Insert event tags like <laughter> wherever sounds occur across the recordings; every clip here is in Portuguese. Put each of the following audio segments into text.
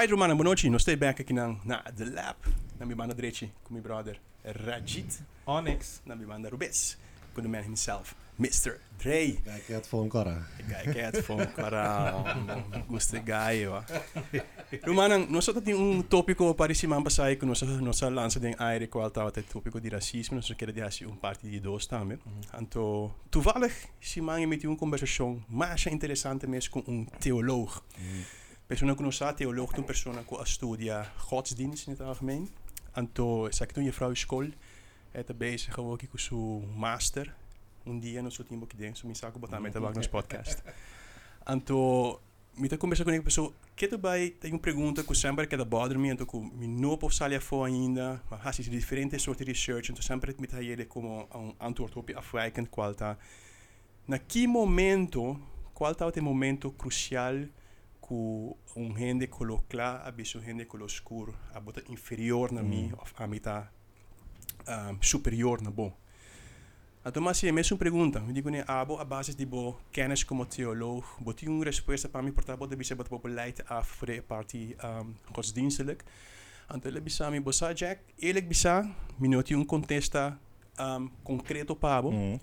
Alright, Romana, boa noite. Nós estamos aqui na, na The Lab, na minha banda direita, com meu brother Rajit, Onyx. na minha banda Rubes, com o man himself, Mr. Dre. Kijk, het voor <laughs> een korra. Kijk uit van para gusto guy, wa. Romana, nós só tem um tópico para esse man passar que nós nós lança den aire qual tá o tópico de racismo, nós quer dizer assim um parte de dois também. Então, toevallig esse man met uma conversação mais interessante mesmo com um teoloog. Persona que nós teoloog, een persona que estudia godsdienst in het algemeen. Sei que toen je vrouw school, het bezig gewoon com seu master. Um dia nós tínhamos que dentro, me saco botar meta nos podcast. Então, me tá conversando com uma pessoa que tu vai tem uma pergunta que sempre que da bother me, então que me não posso sair fora ainda, mas há diferentes soorten research, então sempre me tá ele como um antwoord op afwijkend qual tá. Na que momento, qual tá o momento crucial que um gente coloca a bicho gente colo escuro, a bota inferior na mim, a mim tá um, superior na bom. Então, mas é mesmo pergunta. Eu digo, né, abo a base de bo kennis como teoloog, bo tem uma resposta para mim, portanto, de bisa bo beleid af voor de party um, godsdienstelijk. Então, ele bisa mi bosa Jack, ele mi noti um contesta um, concreto para bo, Mhm.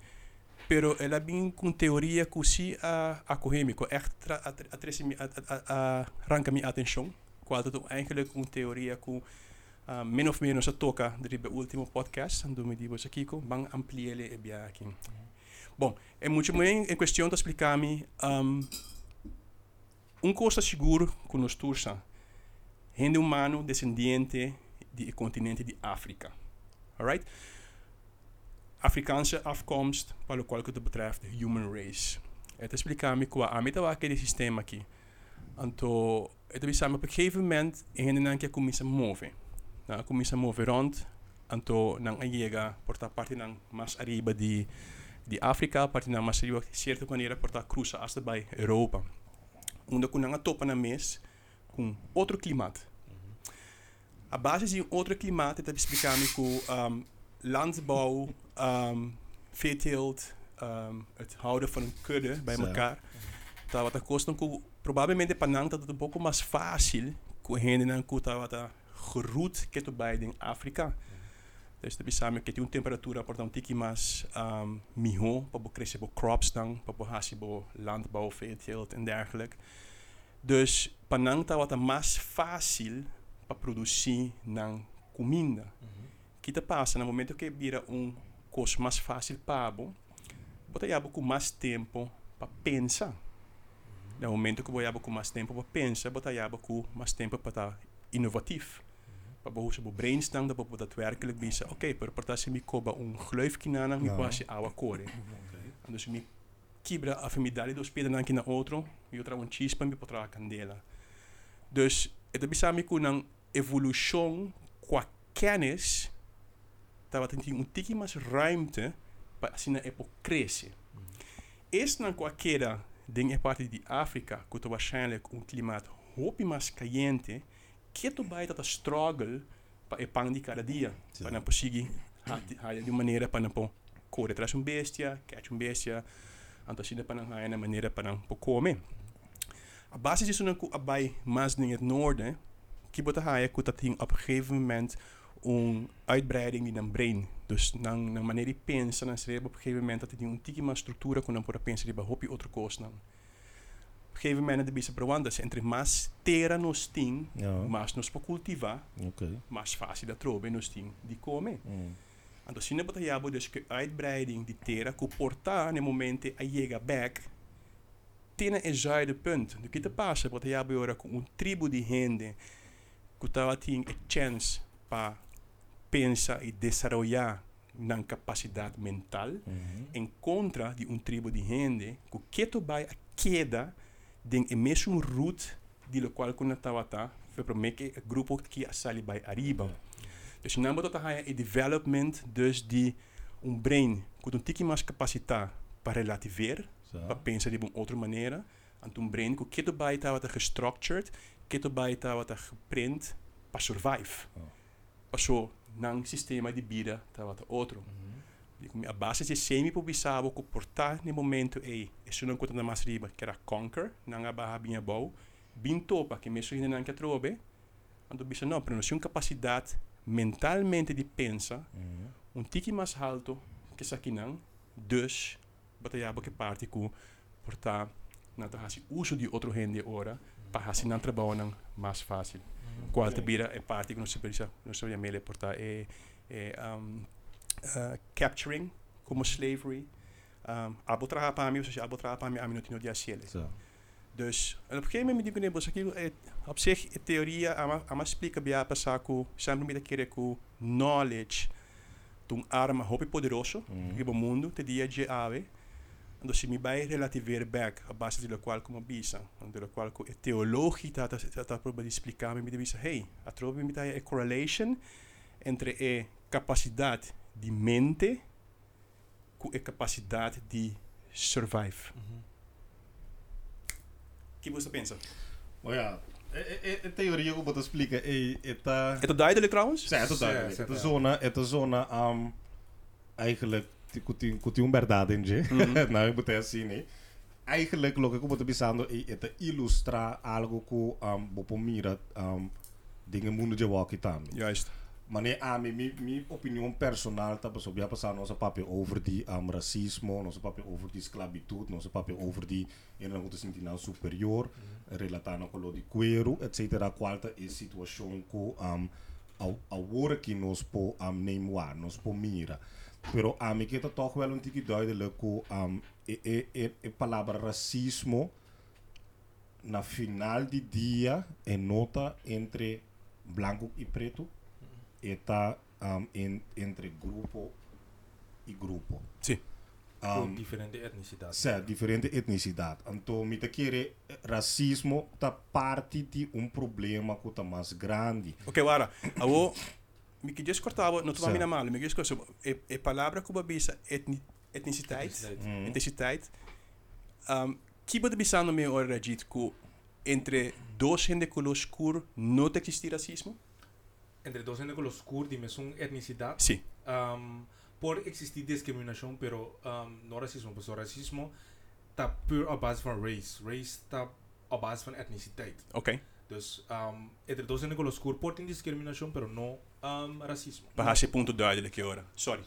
Pero ela vem com teoria que a acadêmico a- a- atresse mi- a- a- a- arranca minha atenção, qual é eigenlijk uma teoria que uh, min of meer nos toca de último podcast, ando me digo aqui com bang ampliele e bia aqui. Bom, é muito bem em questão de explicar-me um, um coisa seguro que nos tursa, gente humano descendente do continente de África, alright? Afrikaanse afkomst, para o qual que het betreft human race. Het explicar-me que a meta vai aquele sistema aqui. Então, het is samen op een gegeven moment en dan que começa a mover. Na começa a mover rond, então não chega por ta parte não mais arriba de de África, parte não mais arriba de certa maneira por ta cruza hasta bij Europa. Onde com não topa na mes com outro climato. A base de outro climato het explicar-me que um, landbouw, um, veeteelt, um, het houden van een kudde bij Zo. elkaar. Tá, wat kost que provavelmente panang dat het um pouco mais fácil que gente não que tá wat geroet que tu bij in África. Dus de bisame que tem uma temperatura portanto tiki mais um, miho para bo crescer bo crops dan, para bo hasi bo landbouw, veeteelt en dergelijke. Dus panang tá wat mais fácil para produzir nan comida. Kita passa no momento que vira um coisa mais fácil para bota yabo com mais tempo para pensar. No momento que você com mais tempo para pensar, você yabo com mais tempo para estar inovativo. Para você bo brainstorm, dat você daadwerkelijk bisa, oké, okay, per partasse mi koba um gleufje na na mi awa core. Dus mi kibra a famidade dos peda nanki na outro, e outra um chispa mi potra candela. Dus het is bisa mi een evolução qua kennis, dat wat tem um tiki mais ruimte para assim na época crescer. Esse não qualquer ding é parte de África, que tu waarschijnlijk um climato hopi mais caliente, que tu vai estar struggle para o pão de cada dia, para não conseguir de maneira para não correr atrás um bestia, catch um bestia, assim para não na maneira para não comer. A disso não que abai mais in het noorden, que bota haia que tem op een gegeven moment een uitbreiding die dan brein. Dus dan na maneira de pensa, dan schreef op een gegeven moment dat hij een tiki maar structuur kon dan por pensa die hopi outro coisa não. Op een gegeven moment de bisa proanda, se entre mais terra nos tem, Ja. mais nos para cultivar, Oké. mais fácil da trobe nos tem de comer. Mm. Então, se não botar dus que uitbreiding de terra, que portar no momento a chega back, tem een zuide punt. Do que te passa, botar jabo agora com um tribo de gente, que estava tendo a chance para pensar e desenvolver na capacidade mental, Mhm. em contra de um tribo de gente, que que tu vai a queda de mesmo route de lo qual kuna tawata, foi para que o grupo que a sali by arriba. Dus não botar a development dus de um brain com um tiki mais capacidade para relativer, Zo. para pensar de uma outra maneira, ant um brain que tu vai estar gestructured, que tu vai estar geprint para survive. Oh. Para so nang sistema de vida tawata outro. a base de semi publicava que portar no momento e isso não conta mais riba que era conquer não a barra bem bom bem topa que mesmo ainda não quer trobe ando bisa não pero não capacidade mentalmente de pensar um tique mais alto que essa aqui não dus batalhava que parte com portar fazer uso de outro gente ora para fazer não trabalho mais fácil qual te vira é parte que precisa não se precisa portar é, é um, uh, capturing como slavery. Um, abo trabalhar para mim, ou seja, abo trabalhar para mim, a não tinha dia So. Dus, en op een gegeven moment digo nebo, aquilo é, op zich, a teoria, ama, ama explica bem para que sempre me querer que knowledge, um arma hope poderoso, Mhm. que o mundo te dia de ave, então se me vai relativer back a base de qual como bisa, de qual que teologia está tá tá para explicar me me bisa, hey, a trobe me a correlation entre a capacidade de mente com a capacidade de survive. O que você pensa? Maar ja, e- e- e- teorie ook wat explica é eta É duidelijk trouwens? Sim, é Sim, duidelijk. Het is ja. zona, het is zona um, eigenlijk um verdade in je. Mhm. Nou, ik moet het zien, hè. Eigenlijk lo que como te pensando é eta ilustra algo que um bopo mira um dingen mundo de walkie também. Juist. Maar nee, a mi, mi, mi opinião personal tá passou bem passar nossa papel over die um, racismo, nosso papel over die esclavitud, nosso papel over die en dan moeten sentir nou superior, relatando com lo di cuero, etc. Qualta é situação que um, ao ao work que nos po um, neemwaar, nos po mira. Pero a mim que tá toch wel um tique duidelijk que um, e, e, e, e palavra racismo na final de dia é nota entre branco e preto está um, en, entre grupo e grupo. Sim. Um, diferente etnicidade. Sim, diferente etnicidade. Então, me te querer racismo tá parte de um problema que tá mais grande. Ok, agora, eu me que just cortava, não estou Sim. a mal, me que just é é palavra que babisa etni, etniciteit, Etniciteit. Mm. etniciteit. Um, que pode bisa no meu hora dito que entre dois gente de color escuro não existe racismo? Entre dos gente color escuro, de mesma etnicidade. Sim. um, por existir discriminação, pero um, não racismo, porque o racismo está puro a base van race. Race está a base van etniciteit. Ok. Dus um, entre dos gente color escuro pode ter discriminação, pero não um, racismo. Para esse ponto duidelijk agora. Sorry.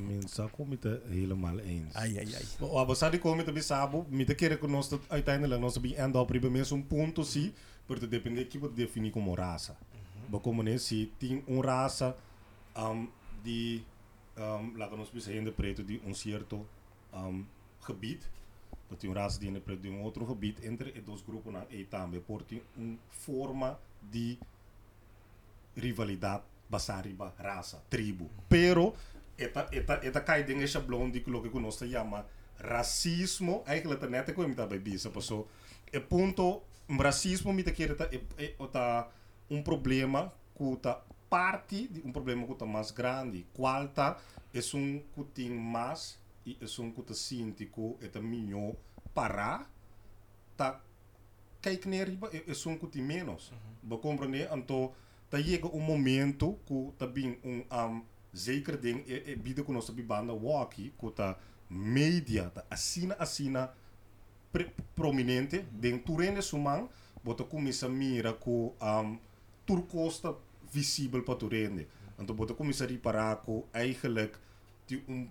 Mensen komen het helemaal eens. Ai, ai, ai. Maar we zouden komen te besabo, me te querer que nós uiteindelijk nós bem end up riba mesmo um ponto sim, porque depende que você definir como raça. Mas como né, se tem uma raça um, de, um, lá que nós pensamos preto de um certo um, gebied, uma raça de de um outro gebied, entre os dois grupos na e também, porque uma forma de rivalidade basada riba raça, tribo. Pero, eta, eta, eta cai dentro desse shablon de que que nós chama racismo, eigenlijk tá net como tá bebisa, passou. É ponto, um racismo me tá é, é, tá um problema que tá parte de um problema que tá mais grande. Qual tá é um que mais e um que tá sente que é melhor parar, tá kijk neer riba é um que tem menos. Ba compreender? Então, tá chega um momento que bem um um zeker ding é, bida que tá banda walkie que tá media tá assina assina prominente dentro do rende sumang bota começa a mira que um turcosta visível para o rende então bota começa a reparar que eigenlijk die um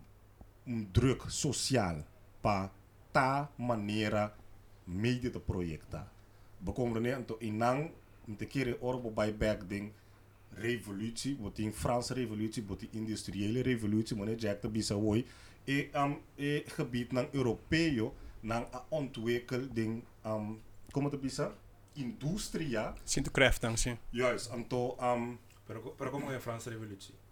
um druk social para ta maneira media de projecta. Bekomende então e não te kere orbo bij back ding. Revolutie, wat in Franse revolutie, wat in industriële revolutie, maar jack de bisa woi e am e gebied nang europeo nang a ontwikkel ding um como te bisa industria. Sinto kracht dan, juist anto um Pero, co- pero como França Revolução? Com,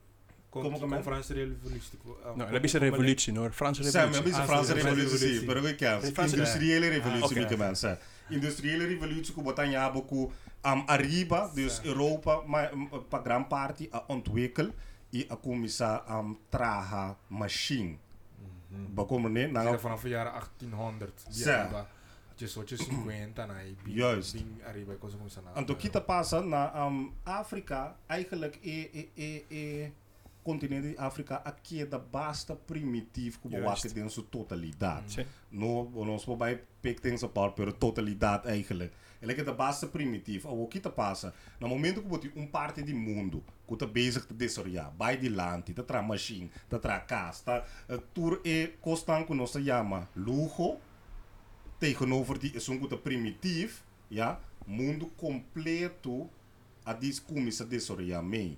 Como com que é? a França Revolução? um, Não, ela bisa revolutie, hoor. Franse Sam, revolutie. heb je Ah, Franse sim, revolutie, revolutie. sim, pero ik ken. De Franse- Industriële revolutie, Ah, wie oké. que mensen. Industriële revolutie, que botan jabo ku am arriba, dus Sim. Europa, maar pa gran parte a ontwikkel e a começar am traha machine. Ba como né? Nang, Na vanaf de jaren 1800. Die Sim. arriba. Je soort je 50 na je bing- Juist. bing arriba, coisa como isso na. Anto kita passa na um, África, eigenlijk e e e e continente África aqui é da basta primitivo como Juist. wakker in zijn totaliteit. Sim. No, ons voorbij pikt in zijn part, pero totalidade eigenlijk. Ele é da basta primitivo. O que tá passa? No momento que você um parte do mundo que tá bezig te desoriar, vai de lante, tá tra machine, tá tra casa, tá uh, tour e constant que nós chama luxo, tegenover die is um primitief, ja, mundo completo a discumissa desoriar mee.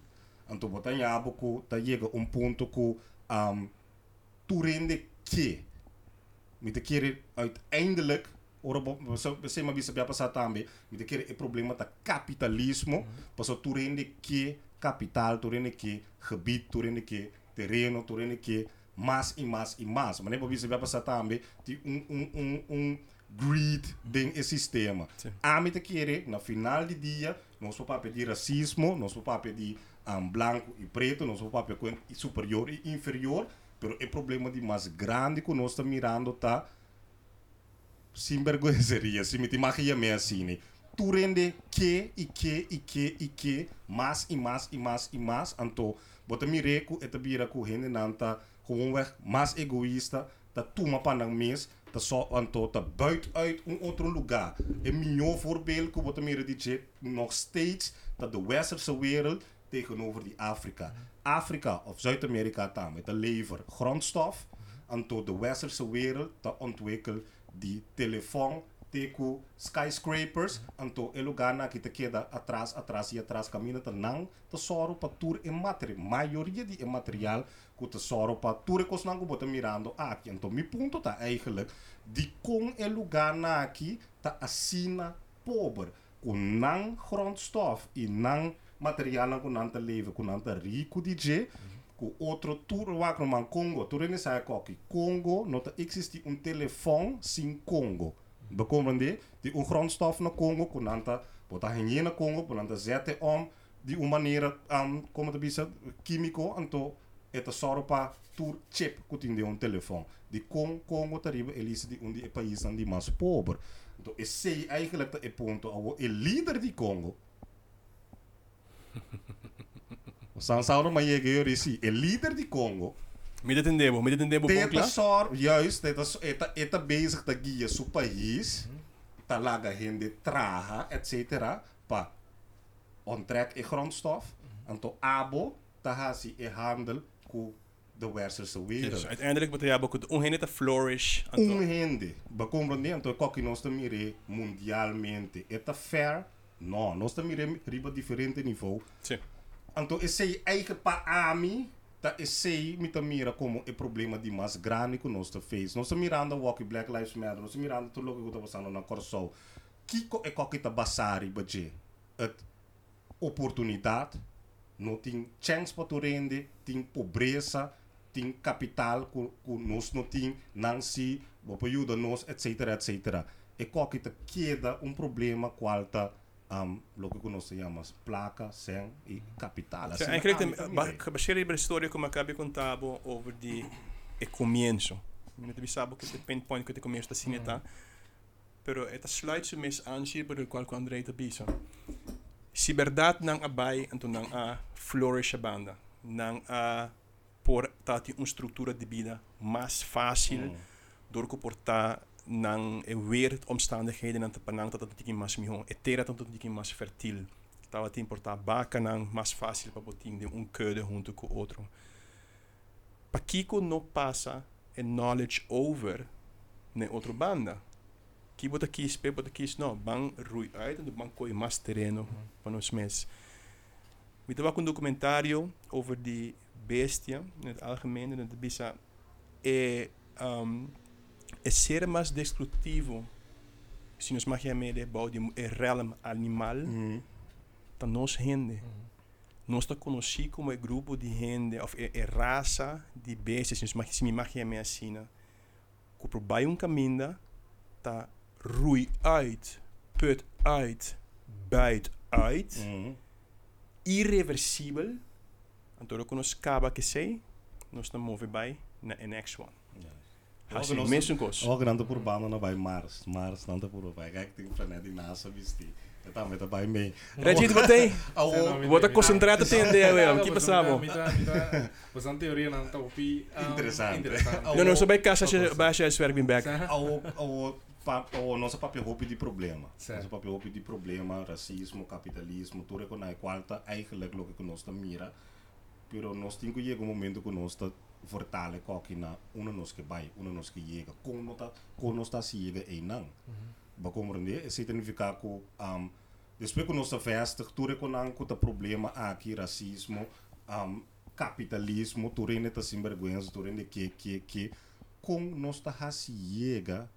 Então, botar em abo que tá chega um ponto que um, tu rende que met de keren uiteindelijk zijn maar bisa passar também met de keren het probleem met het kapitalisme pas o toerende que kapitaal toerende que gebied toerende que terreno toerende que mais e mais e mais mas nem para bisa passar também de um um um um greed ding e sistema. Sim. a met de keren na final de dia nós vamos pedir racismo nós vamos pedir um, branco e preto nós vamos pedir superior e inferior pero o problema de mais grande que nós estamos mirando tá sem vergonha se me magia me assim tu rende que e que e que e que mais e mais e mais e mais então bota me reco e tabira com gente nanta gewoonweg mais egoísta tá toma para mes tá só então tá buiten uit um outro lugar. É melhor voorbeeld que bota me dizer nog steeds dat de westerse wereld tegenover die Afrika. Afrika of Zuid-Amerika daar met de lever grondstof en tot de westerse wereld te ontwikkelen die telefoon, teku, skyscrapers en to el lugar na que te queda atrás, atrás e atrás caminha te nang te soro pa tour e material. Maioria die e material que te soro pa tour e kos nang ko bota mirando aqui. Então mi ponto tá eigenlijk die kon el lugar na aqui ta assina pobre. Com nang grondstof e nang materialen con nanta leven, con nanta rico DJ, com outro tour wakro man Congo, tu rene sai koki. Congo, nota existe um telefone sin Congo. Bekomende, die un grondstof na Congo, con nanta, bota henye na Congo, con nanta zette om, die un maniera, um, como te bisa, químico, anto, eta soropa tour chip kutinde un telefone. Die Con Congo tariba elise die un die país dan die mas pobre. Então, esse eigenlijk de ponto, o líder de Congo, <laughs> San Sauron maar je gehoor zie, een líder de Congo. Me entendemos, me entendemos Teta Pongla? sor, juist, teta eta eta bezig te guia su país, ta laga hende traha, etc. Pa onttrek e grondstof, en to abo, ta hasi e handel ku de westerse Dus wereld. uiteindelijk moet je hebben het ongeveer te flourish. Um hende, becompreende, então coque nós estamos mire mundialmente, eta fair? Não, nós estamos mire riba diferente nível. Sim. Então, esse eigen pa ami, tá esse me mira como é problema de mais grande que nós fez. Nós mirando o Black Lives Matter, nós mirando tudo o que tá passando na Corsol. Kiko é qualquer tá basari. Het oportunidade, não tem chance para tu render, tem pobreza, tem capital que que nós não tem, não se, para ajuda nós, etc, etc. É qualquer tá queda um problema qual tá um, lo que nós chamamos placa, sem e capital. O sea, Assim, eigenlijk, ah, de- me ba- também. gebaseerd op de historie que eu acabei de contar over die <clears throat> el comienzo. Eu não sabe que o pinpoint que o comienzo está assim, tá? Pero esta sluit se mis aanzie por el qual André te bisa. Si verdad nang abay anto nang a flourish a banda, nang a por tati uma estrutura de vida mais fácil Mm. door comportar nang e weeromstandigheden en te panang dat het tikin mas mihon etera dat het tikin mas fertil tava te importar baca nang mas fácil para botin de um kudde junto com outro pa kiko no passa e knowledge over ne outro banda. Ki bota kis pe bota kis no bang rui uit en de bang koi mas terreno van ons mes. We hebben ook een documentario over die bestia in het algemeen en het bisa e um, é ser mais destrutivo. Se nos machiamede about de e realm animal Mm. dan nos gente nós está conhecido como um grupo de gente of e, e raça de bestas se nos me machiame assim que por bij um caminho tá roei uit put uit buit uit Mm. irreversível então eu conheço caba que sei nós estamos move by na next one Hasi, nós- mensen kos. Ook dan de na bij Mars. Mars dan de bij. Kijk, die planet die NASA wist die. De bij mee. Reggie, wat tem? Oh, Vou estar concentrado dia, Ah, o que passava? Bastante teoria na topi. Interessante. Interessante. Oh. Não, não, só als je als werk bent back. Pa, ao nosso papel hoop die problema. Nosso papel hoop die problema, racismo, capitalismo, tudo é que nós qualta eigenlijk lo que nós tá mira. Pero nós tem que chegar um momento que nós tá fortale coque na una nos que vai, una nos. Com nós tá, com nós tá se chega e não. Ba compreender? Isso significa que um, depois que nós tá vestig, é que não que tá problema aqui, racismo, um, capitalismo, tudo é tá sem vergonha, tudo é que que que com nós tá se chega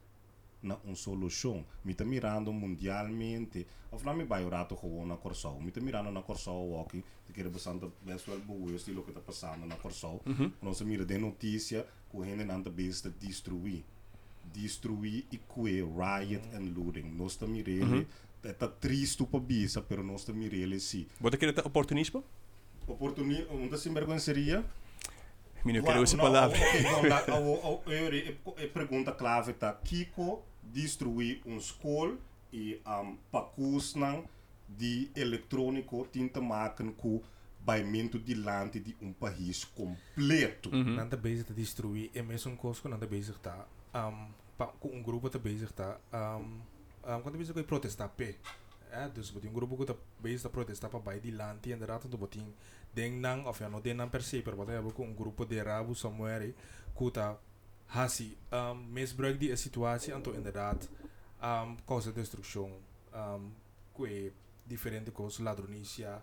na uma solução. Me tá mirando mundialmente. Of na me vai o rato gewoon na Corsau. Me tá mirando na Corsau walking. Te quero bastante best wel bewust do que tá passando na Corsau. Nós mira de notícia que o gente tá bem de destruir. Destruir e que riot and looting. Nós tá mirando. É tá triste para bisa, pero tá mirando sim. Wat ik het opportunisme? Oportunidade, uma das sinvergonha seria Claro, quero essa palavra. a, pergunta clave está Kiko destruir um escola e um, não de eletrônico tinta maken com baimento de lante de um país completo. Nanda bezig te destruir en mesmo conosco nanda bezig tá um, com um grupo tá bezig tá um, um, quando bezig protestar pé é dus um grupo que tá bezig tá protestar para baixo de lanti en rato do botin den nang of ja no den nang per se per botin hebben com um grupo de rabu somewhere que tá hasi um, misbruik die situatie en to inderdaad um, causa destrucção um, que diferente coisas ladronicia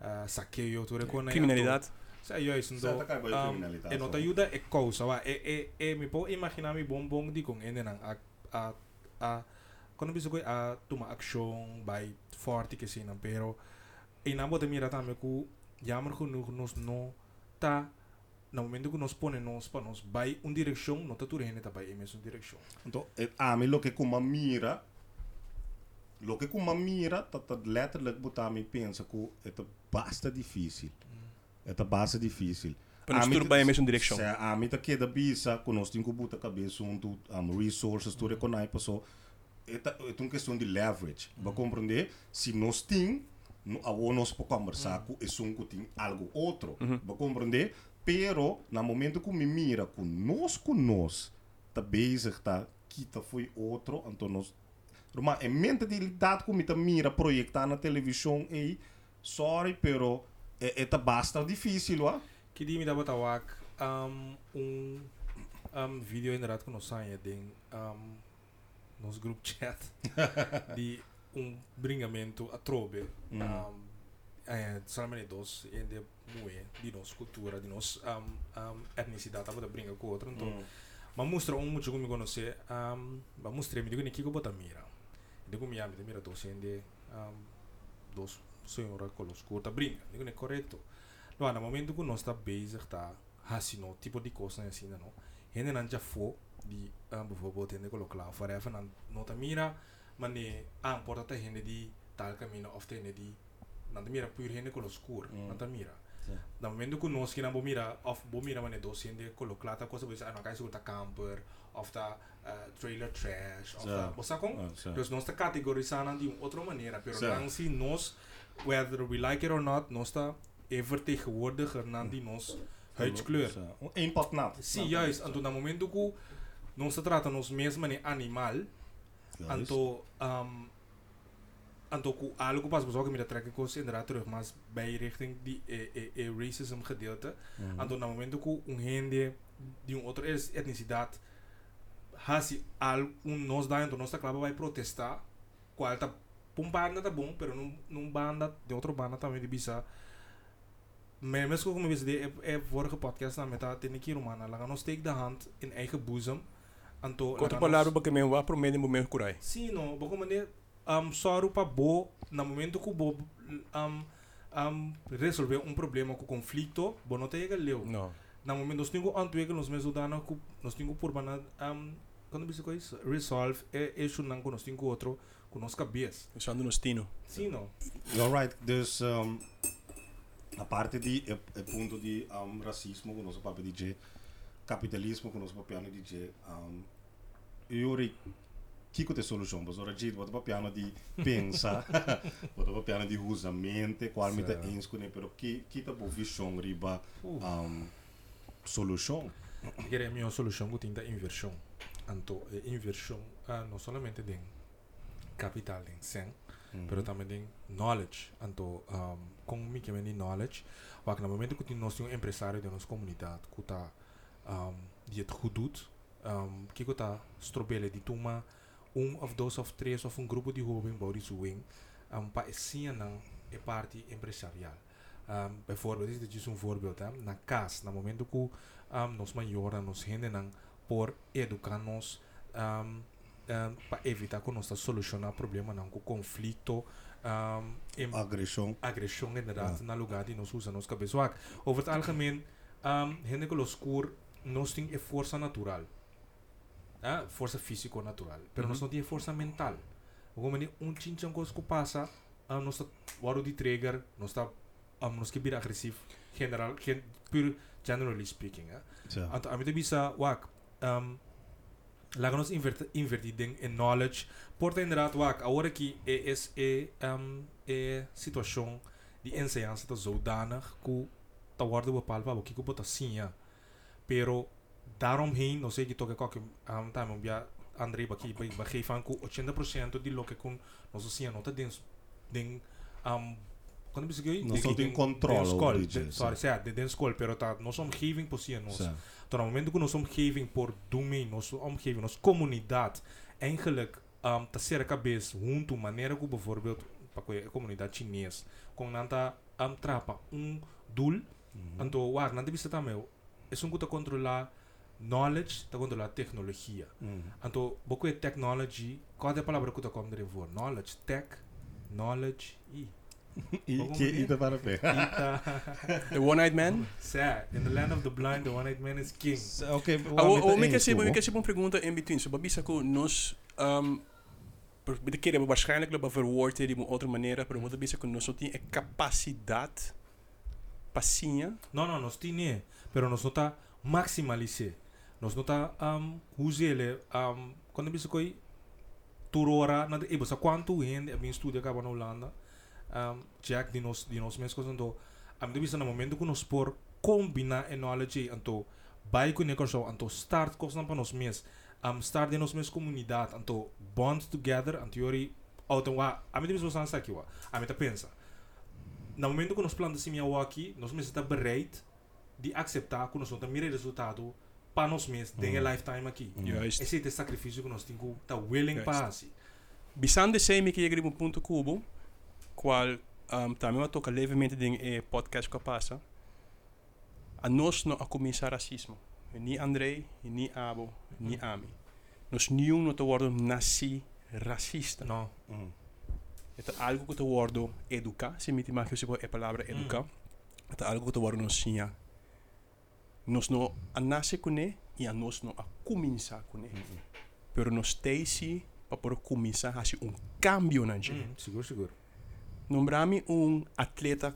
uh, saqueio tudo com Criminaliteit. Sa juist Sa ndo. ta kay boy Um, criminalità, e nota so. ayuda e causa wa e e e mi po imagina mi bombong di kung ene nang a a a quando biso ko a tuma action by forte que sinam pero e na bota mira tame ku jammer genoeg nos no ta na momento que nos pone nos pa nos by un direction no ta tu rene ta by e mesmo direction Então, é, a mim, lo que com uma mira, lo que com uma mira, tá, tá letterlijk botar me pensa que é tá basta difícil. É tá basta difícil. Para nos tudo tá- bem a mesma direção. Se a mim tá queda bisa, que nós temos que botar cabeça um do um, resources, tudo que nós passou. É tá- é uma questão de leverage. Para compreender, se nós temos, a nós para conversar com um que tem algo outro. Para compreender, pero na momento que me mira com nós nós, tá bezig tá que tá foi outro, então nós Roma, é mentalidade que me tá mira projetar na televisão e sorry, pero é, é tá basta difícil, ó. que di mi dapat awak um, um, um video inderdaad con saya ding um, nos group chat <laughs> di un bringamento a trobe Mm. um, eh, solamente dos en de mue di nos cultura di nos um, um, etnicidade da brinca com outro então Mm. ma mostra um muito como conhecer um, ma mostra me digo que bota mira? Digo mi amigo mira dos en de um, dos senhora com os curta brinca digo nem correto no momento que nós está bezig tá assim no tipo de coisa assim não ele não já foi de um, bijvoorbeeld in de kolokla of whatever não tá mira mas ne ah importa tá gente de tal caminho of tá de não tá mira pur gente com os cur Mm. não tá mira Sim. no momento que nós que não vou mira of vou mira mas dos gente kolokla tá coisa bisa não cai tá camper of tá uh, trailer trash of Sim. tá você com Ah, sim. Dus nós está categorizando de uma outra maneira, pero Sim. não se nós, whether we like it or not, nós está é vertegenwoordiger na die nós huidskleur. Eén pot nat. Sim, juist. En toen dat momento que nós trata nos mesmo de animal, anto um, anto ku algo pas bezorgen met de trekken kost inderdaad terug maar bij richting die e, e, e racism gedeelte. Anto na momento que um gente de um outro es- etnicidade hasi al um nós da então nós tá claro vai protestar qual tá um banda tá bom pero num num banda de outro banda também de bisa. Mas mesmo como disse de é vorige podcast na meta tem que humana lá nós take da hand in eigen boezem anto Quanto palavra para que me vá para o meio momento curai. Sim, não, porque maneira um, só para bo no momento que bo um, um, resolver um problema com conflito, bo não tem que leu. Não. No momento nós temos que antwoorden nós mesmos dano que nós temos por bana um, quando você coisa resolve é issue não que nós temos outro com nossa cabeça. Usando nos tino. Sim, não. Alright, dus um, a parte di e, e punto di um, racismo con nostro papà DJ, capitalismo que nós papiano DJ, um, eu ri Kiko te solução, mas ora gente, bota papiano de pensar, <laughs> bota papiano de usamento, qual me tá ens com pero que que tá boa visão riba um, solução. Que é a minha solução que tem da inversão. Anto, é inversão uh, não somente tem capital em sen, Uhum. pero também tem knowledge. Anto, um, com me que vem knowledge, mas no momento que nós temos um empresário da nossa comunidade que está um, die het goed doet, um, que está strobele die toma um of dois of três of um grupo de jovens bouwt die zoing, um, para esse não é parte empresarial. Um, bijvoorbeeld, dit is een voorbeeld, hè, na CAS, na momento que um, nos maiores, nos gente não por educar-nos um, um, para evitar que nós solucionar problema não com conflito, um, em Agressão. agressão inderdaad na lugar die nos usa nos cabeça. Over het algemeen, um, gente que los cur, nos tem é força natural. Ah, força físico natural. Pero nós não tem força mental. Como ni um chinchan coisa que passa, um, nós está waro de trigger, nós está nós que vir agressivo, general, gen, pure generally speaking. Ah. Anto a mim bisa wak um, laga nos invert, invertir em em knowledge porta inderdaad wak agora que é é é um, é situação de ensinança tá zodanig que tá worden bepaald wat que bota sim ja pero daaromheen não sei que toque qualquer um, tá um bia André baki baki fan ku 80% de lo que com nós sim não tá dentro den um, quando bisa que Nós não tem controle escola sorry ja de den escola pero tá nós omgeving por si nós Ja. Tot het moment dat onze omgeving por domein, onze omgeving, onze comunidade, eigenlijk um, te ser cabeça, junto, maneira que bijvoorbeeld, para a comunidade chinesa, com nanta um, trapa um doel, então, waar, nanta bisa também, é um que controlar knowledge, te controlar tecnologia. Mhm. Então, boco é technology, qual é a palavra que de voor? Knowledge, tech, knowledge, e. E que ida para pé. Ita, The One-Eyed Man? <laughs> sad, in the land of the blind, the one-eyed man is king. Ok, Ah, o, me saber, hoor. me saber uma pergunta em between. So, babisa ko nos um, de keer hebben waarschijnlijk dat verwoord de outra maneira, pero muita bisa ko nos não tem a capacidade passinha Não, não, nós tínhamos, pero nós não está maximalizar. Nós não está um, usando, um, quando você coi turora, na e você quanto gente a minha estudo acaba na Holanda, um, Jack de nós de nós mesmos então, a mim bisa no momento que nós por combinar a knowledge, então, vai com negócio, então start coisa para nós mesmos, um, start de nós mesmos comunidade, então bond together, então yori, auto wa, a mim bisa você aqui a tá pensa. No momento que nós plantamos assim aqui, nós mesmos está bereid de aceitar que nós não temos resultado para nós mesmos, mm. Mm. lifetime aqui. Juist. Esse é o sacrifício que nós temos que estar willing Juist. para fazer. Bisande sei me que chegar um ponto cubo, qual um, também vai tocar levemente em eh, podcast que passa. A nós não a começar racismo. Ni Andrei, ni Abo, ni Ami. Nós nenhum não te worden nasci racista. Não. Mhm. É algo que te worden educar. Se me te mag je a palavra educar. É algo que te worden nós sim. Nós não a nasce com ele e a nós não a começar com ele. Pero nós temos para poder começar a fazer um cambio na gente. Mm, seguro, seguro. Nombrame um atleta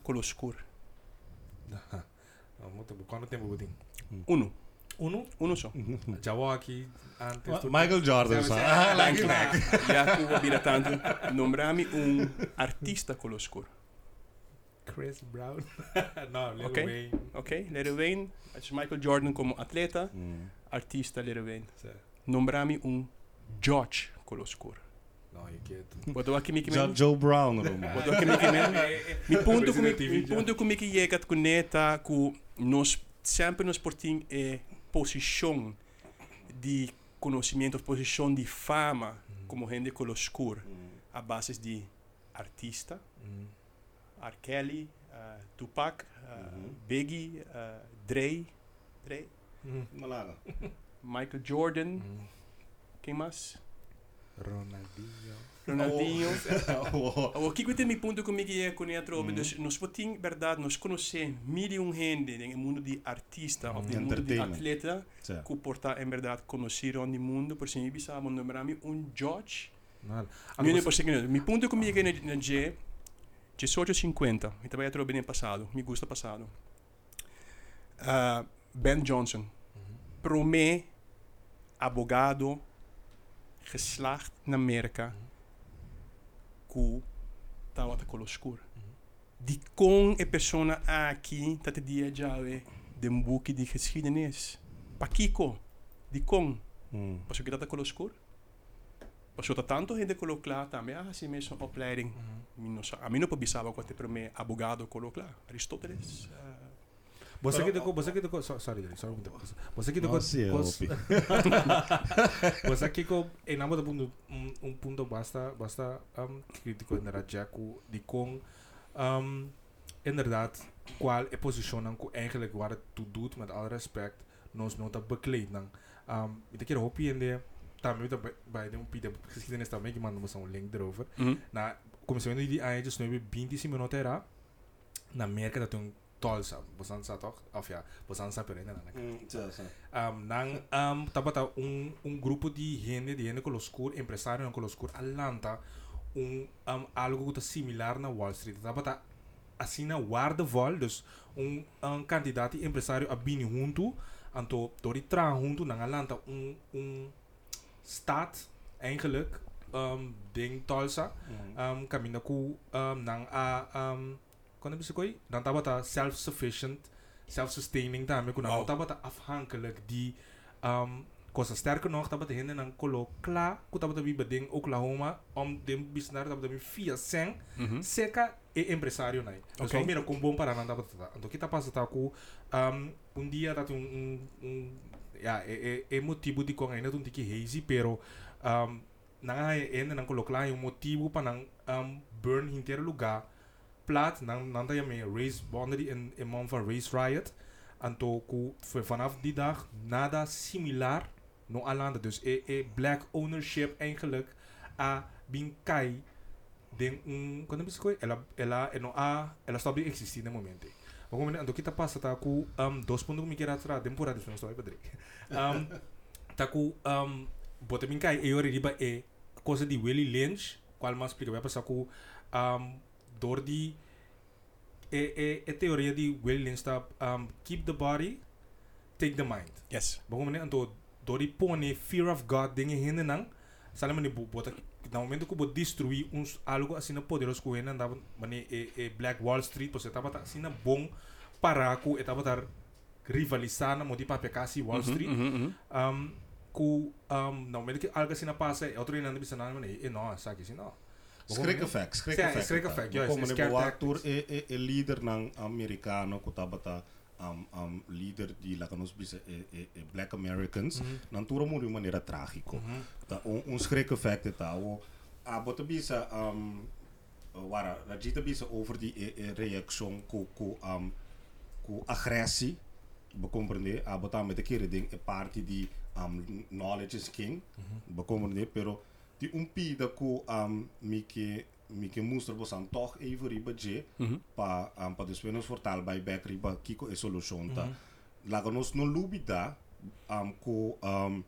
bom. Quanto tempo eu tenho? Uno. Uno? Uno só. <laughs> Já vou aqui antes. Michael Jordan, sabe. Ah, <laughs> Dank like je. that. Ja, Cuba vira tanto. Nombrame um artista coloscuro. Chris Brown. <laughs> não, Lil Ok. Wayne. Ok? Lil Wayne. Michael Jordan como atleta. Mhm. Artista Lil Wayne. Certo. Nombrame um George coloscuro. Não, me que Jo- Joe Brown, Roma. Botou aqui <laughs> me que Mi punto com Representative mi punto com mi que chega com neta nós sempre nos portim é posição de conhecimento, posição de fama como gente coloscuro a base de artista, Mm. R. Kelly, uh, Tupac, uh, Mhm. Biggie, uh, Dre, Dre. Malaga. <laughs> Michael Jordan, Mm. quem mais? Ronaldinho. Ronaldinho. <laughs> <laughs> Oh. O que que mi ponto comigo é com a tropa, Mhm. dus nós podemos, verdade, nós conhecemos milhão de gente no mundo de artista, Mhm. no mundo de atleta, Sa. que porta em verdade conheceram no mundo, por exemplo, sabe, nomear-me um George, Nada. Não, não, por seguinte, mi punto comigo na, na G, 1850, eu trabalhei no ano passado, me gusta passado. Uh, ben Johnson, promê abogado geslaagd na Amerika ku tawata koloskur. Die kon e persona aqui dat dia jave de boek die geschiedenis. Pakiko, die kon. Mm. Pas ik dat koloskur? Pas dat tanto gente colocla também ah sim mesmo opleiding. A mim não pobisava quando promê abogado colocla. Aristóteles. ah, Você que tocou, você que tocou, so- sorry, sorry. Você que tocou, é, você que com, em ponto um, um ponto basta, basta um, crítico já com de com um, inderdaad qual é posicionam que eigenlijk waar het toe doet met alle respect nos nota bekleding. Um, ik keer hoop je in de daarmee dat bij de de geschiedenis daarmee je man moet zo'n link erover. Na começando die anos nu 25 minutos era na América dat toen tolsa, bosan sa toch? Of ja, bosan sa pero ja. um, nang um, tabata um, um grupo de gente, de gente coloscur, empresário coloscur, Atlanta, um, um, algo que similar na Wall Street. Tabata assim na waardevol, dus um, um candidato empresário a bini junto, anto dori tra junto na Atlanta, um, um staat eigenlijk, um, ding tolsa, Mm. um, kamina ku um, nang a um, kono bisa koi dan tabata self-sufficient self-sustaining daarmee kun Wow. wow. tabata afhankelijk die um, kosa sterker nog tabata hende nang kolo kla ku tabata bi beding Oklahoma om dem bisnar tabata bi via seng Mhm. seca e empresário nai okay. mira com bom para nanda tabata então kita passa tá ku um, um dia um, um, um ja e, e, e motivo di kong ainda um tiki hazy pero um, nanga ene nang kolokla yung motivo pa nang um, burn inteiro lugar plat nang nanda ya me race boundary en man van race riot anto ku vanaf die dag nada similar no alanda dus e, e black ownership eigenlijk a bin kai den un quando ko ela ela no a ela stop de existir no momento Om ando kita passa tá ku um, dos pontos que me quer atrás temporada de não padre um, tá ku um, bota bin kai e ori riba e coisa de Willie Lynch. Qual mais explica vai passar ku um, door die e, e, e teoria de Willie Lynch tá um, keep the body take the mind. Yes. Bagong manier anto dori pone fear of God dingen hinder nang mani bu bota na momento que bo destruir uns algo assim na poderoso ku hinder andava mani e, e Black Wall Street pois estava tá assim na bom para ku estava tar rivalizar na modi papel kasi Wall Mhm, Street mhm, mhm. um ku um na momento que algo assim na passa e outro ainda bisa na mani e no sabe assim no Sim, effect. schrik effect, juist, Como ne scare bo actor tactics. e e e leader ng Amerikano kutabata um um leader di lakanos bisa e e, e black Americans nan tura mo de maneira trágico. Ta un un schrik effect ta o a bota bisa um wara rajita bisa over die e, e reaction ku ku um ku agressie be compreender a botar met de kere ding e parte di um knowledge is king be compreender pero die un pida ku um mi mi que mostra bosan toch even riba je Mhm. pa um pa dus menos fortal by back riba kiko e solution ta. Laga nos no lubida um ku um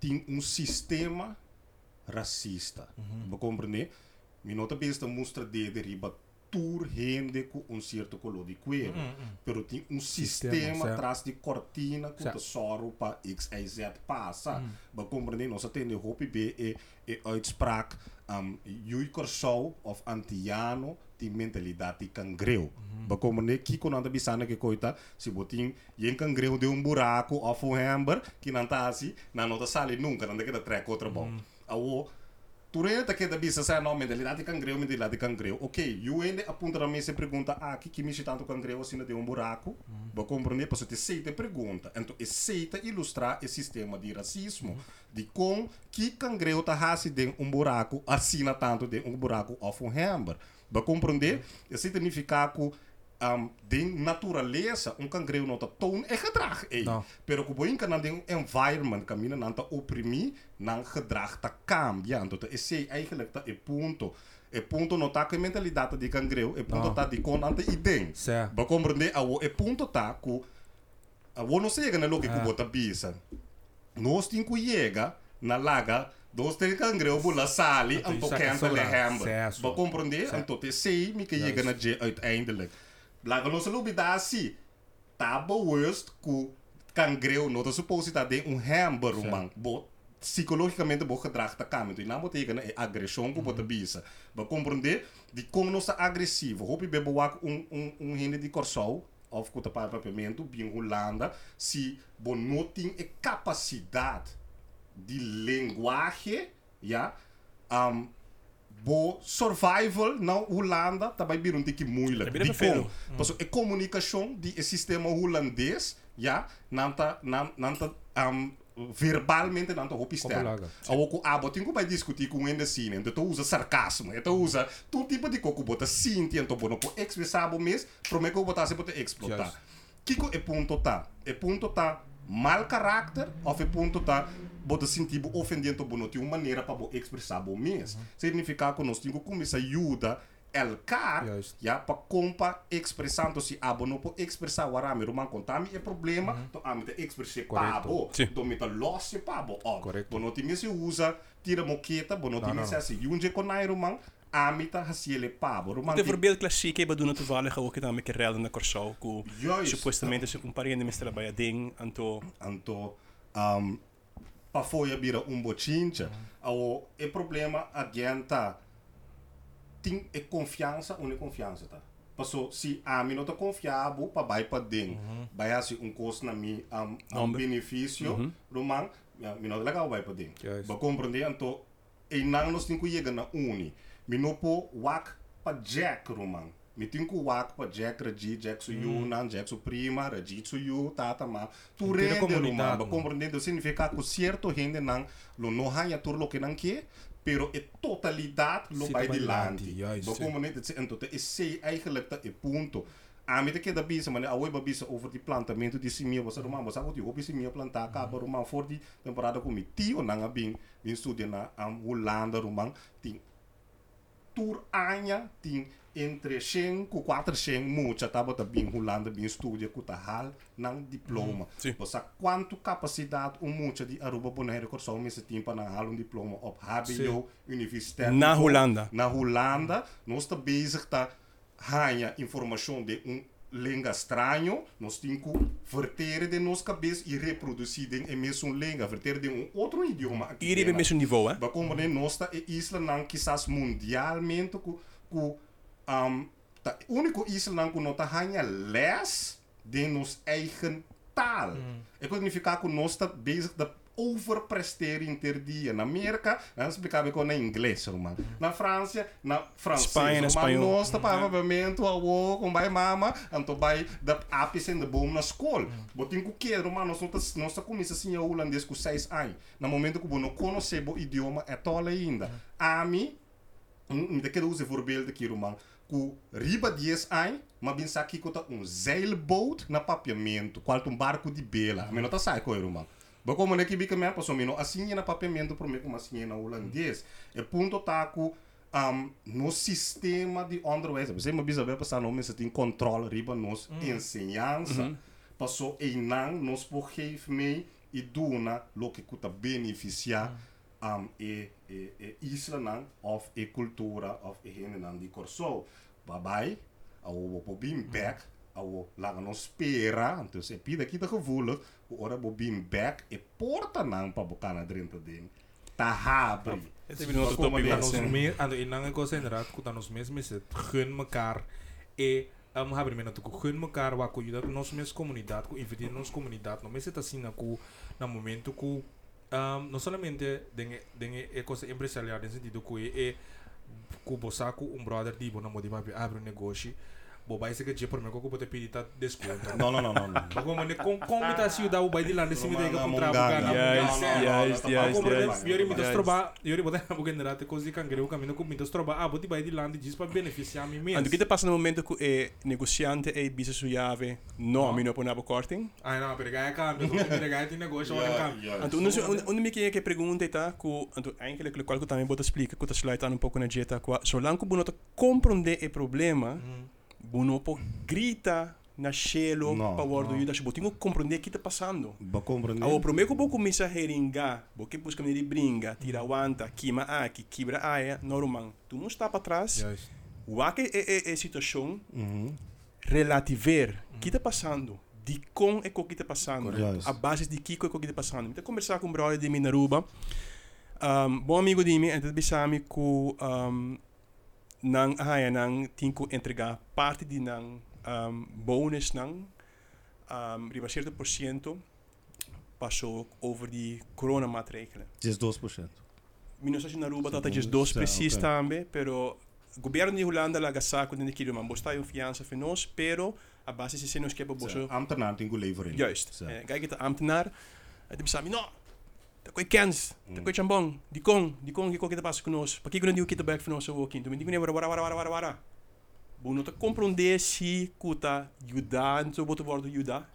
tin un sistema racista. Be compreender mi nota besta mostra de de riba tour hende ku un certo color di quero pero tem um Sistema, sistema atrás de cortina que Certo. te soro para X, Y, Z passa. Para compreender, nós temos hoop B e, e uitspraak um, Jui Corsou of Antiano die mentalidade de cangreu. Para compreender, que quando anda bisana que coita, se botin yen cangreu de um buraco of um hamber, que tá assim, não nota sale nunca, não que da treca outra bom. Awo, Turenta que da bisa sa no mentalidade de cangreu, mentalidade de cangreu. Ok, you ainda apunta na mesa e pergunta, ah, que que me tanto cangreu assim de um buraco? Ba compreender, para te aceita pergunta. Então, aceita ilustrar o sistema de racismo, de com que cangreu tá hasi de um buraco, assim tanto de um buraco of um hamber. Ba compreender? Isso significa que um, de natureza, um cangreu tá tão é gedrag. ei. Não. Pero que boinka na ding environment kamina nan ta opprimi nan gedrag ta cambia. Então é sei eigenlijk ta e punto. E punto no ta que mentalidade de cangreu, e punto Não. ta de con ante idem. Ba compreender a e punto ta ku a wo no sega na logi ku Ah. bota bisa. Nós tin ku yega na laga Dos tem cangreu bula sali Então, en to isso é kent de sobra. hamber. Certo. Ba compreender? Certo. En to te sei mi que chega na je uiteindelijk. No lubi da si. Ta bewust ku tá suposto tá de um hamburger man bo psicologicamente bo gedrag tá cá então não betekent é agressão que bota bisa ba compreender de como nós agressivo hope bebo wak um um um hende de corsol of kuta para papiamento bem Holanda se bo tem a capacidade de linguagem ja um, bo survival na Holanda também um tique moeilijk. Bira Die vervelend. kom. Pas a comunicação die é sistema holandês, ja, nanta nan nanta um, verbalmente nanta hopi ster. Ao ko abo tingo vai discutir com ele assim, então tu usa sarcasmo, então usa todo tipo de coco bota sim, então bono po expressar mes, promete que botar se bota explotar. Juist. Kiko é ponto tá, é ponto tá mal caráter ou é ponto tá bota sentir ofendendo bono de uma maneira para expressar bo mes. Significa que nós temos que começar a ajudar el car, Juist. ja, para compa expressando se abo não po expressar o arame, roman contami é problema, to ame te expressar Correcto. pabo, Sim. do me te losse pabo. Correcto. Bono ti se usa tira moqueta, bono ti Não, não, se não. assim, yunje konai roman, amita hasiele pabo, roman De voorbeeld klassiek hebben doen toevallig ook aan met rellen na Corsau, ku Juist. supostamente se um pariente me trabalha ding anto Anto, um, pa foia bira um bochincha, ao é problema adianta tem é confiança ou confiança, tá? Passou, se a mim não tá confiável, para vai para dentro, vai assim um custo na mim, um, benefício, roman, mim não é legal vai para. Juist. Ba compreender, então, e não nós temos que chegar na uni, me não pô wak para jack, roman. Me tem que wak para jack, raji, jack su you, nan, jack su prima, raji su you, tata, ma. Tu Inteira rende, roman, comunidade, ba mano. compreender, significa que certo gente não, lo não hanya tur lo que não quer, pero é totalidade lo Zit vai er de bij landi. landi, juist, Ba sim. compreender, então, é sei eigenlijk dat é ponto. A mim que da bisa, mas a oi babisa over de plantamento de simia, você não mas agora o simia plantar cá para uma for de temporada com mi tio nanga bem bem estudia na am Holanda rumang tem tour anya tem entre 100 com 400 mucha tava da bem Holanda bem estudia com ta hal nang diploma. sim. Você quanto capacidade um mucha de Aruba Bonaire Corsão nesse tempo na hal um diploma op HBO Sim. universitair. Na Holanda. Na Holanda, nós estamos bezig tá ganha informação de um língua estranho, nós temos que verter de nossa cabeça e reproduzir em mesmo língua, verter de um outro idioma. aqui we dentro. mesmo? Ba como ne nosta e isla nan quizás mundialmente ku ku um ta único isla nan ku nota hanya les de nos eigen taal. É que significa que nós está bezig de overpresteren in ter dia. Na América, nós explicava com na inglês, man. Na França, na francês. Espanha, na Mas espanhol. nós para pavimento, awo, com vai mama, anto vai da ápice de bom na escola. Botin ku quero, man, nós nós nós começa assim a holandês com seis anos. Na momento que você não conhece o idioma, é tola ainda. A mim, um daquele usa voorbeeld aqui, man. ku riba 10 anos, mas bem aqui que um zeilboot na papiamento, qual um barco de bela. A mim não tá sai com irmão. Ba como ne kibi kame paso mino assim na papiamento pro me como assim na holandês. É ponto tá ku um, no sistema de onderwijs. Você me bisa ver passar no se tem controle riba nos ensinança. Passou e não nos por geef mee e duna lo que kuta beneficiar um, e, e, e isla nan of e cultura of e hene nan di corso. Babai, ao bo bim back, ao laga nos spera, então se pida kita gevoelig, o ora bo bim back e porta nan pa bocana dentro ding. Ta habri. Dit hebben we nog Ba como topic ne- Dat ons laten. meer, aan de inlange kost inderdaad, dat ons mensen met het gun elkaar. E um, hebben we natuurlijk gun elkaar waar kun je dat nos mes comunidade, ku invitar nos comunidade, no mes está assim na ku na momento ku um, não somente dengue dengue é coisa empresarial nesse sentido ku é ku bosaku um brother di bona modi vai abre um negócio bo vai ser que dia por mim ku pode pedir tá desconto. No, no, no, no. no. Mas como ne com como tá se o da o vai de lá nesse meio que Romana, contrato Mongana. Juist, No, no, no, juist, no, no, juist, no, no, no, juist. no, Iori no, mi no, das Juist. troba, iori botar a bugen derate cosi cangreu caminho com mi das troba, ah, boti vai de land diz para beneficiar mi En mesmo. toen passa no momento que é negociante e bisa su jave, no, a mim não põe korting. Ah, não, pero ganha cambio, me ganha tem negócio, olha cambio. Então, onde onde me que que pergunta tá, que então eigenlijk qual que também bota explica, que tá slide um pouco na dieta, qua, solange que você compreende o problema, pode grita na cielo No, para o no. ajuda, você tem que compreender o que está passando. Ba compreender? Ao primeiro que você começa a heringar, você busca de bringa, tira wanta, queima aqui, quebra aia, normal. Tu não está para trás. Juist. O que é é é situação Mhm. relativer, o que está passando? di con e coquita passando. Correto. A base di Kiko e coquita passando. Então conversar com um brother de mim na Aruba. Um, bom amigo de mim, então bisami ku um, nang ahaya nang tinko entregar parte de nang um, bonus nang um, riba certo por cento passou over die coronamaatregelen. Just 2%. Minus als je naar Aruba, Sim, dat is bonus, dos ja, precies oké. também, pero o governo de Holanda laga saco de que man bosta een fiança für nós, pero a base se nos que boso Ambtenaar tingu levering. juist. Zo. Eh, Kijk het ambtenaar, het is samen, je kens, dat Mm. kon je chambong, die kon, die kon, die kon kita passa conosco. Para que quando kita back for nós o walking, tu me digo, wara wara wara wara wara. Bono te compreender se kuta ajudar, então boto word ajudar.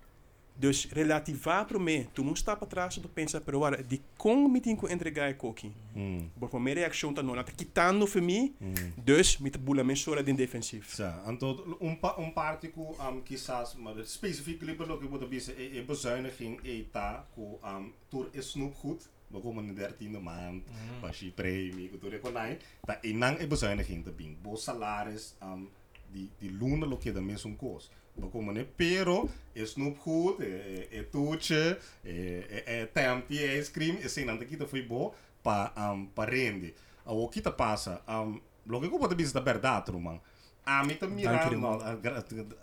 Dus relativar para mim, tu não está para trás, tu pensa, pero wara, die kon me tinko entregar coquinho. Mm. Porque minha reação está não, está quitando para mim, Mm. dus met de boel aan sora de defensief. Zo, en tot een, pa een party ku um, kiesas, maar specifiek liever ook wat is e, e bezuiniging eta ku um, toer is snoepgoed. We komen in de 13e maand, pas je premie, ku toer konai. Ta inang e bezuiniging te bing. Bo salaris um, die die lonen lo que da mesmo koos. We komen in pero e snoepgoed, e toetje, e, e, e tempie, e ice cream, e sem nada kita foi bo pa um, pa rende. O kita passa, um, lo que da bisa da verdade, man. A mim tá mirando,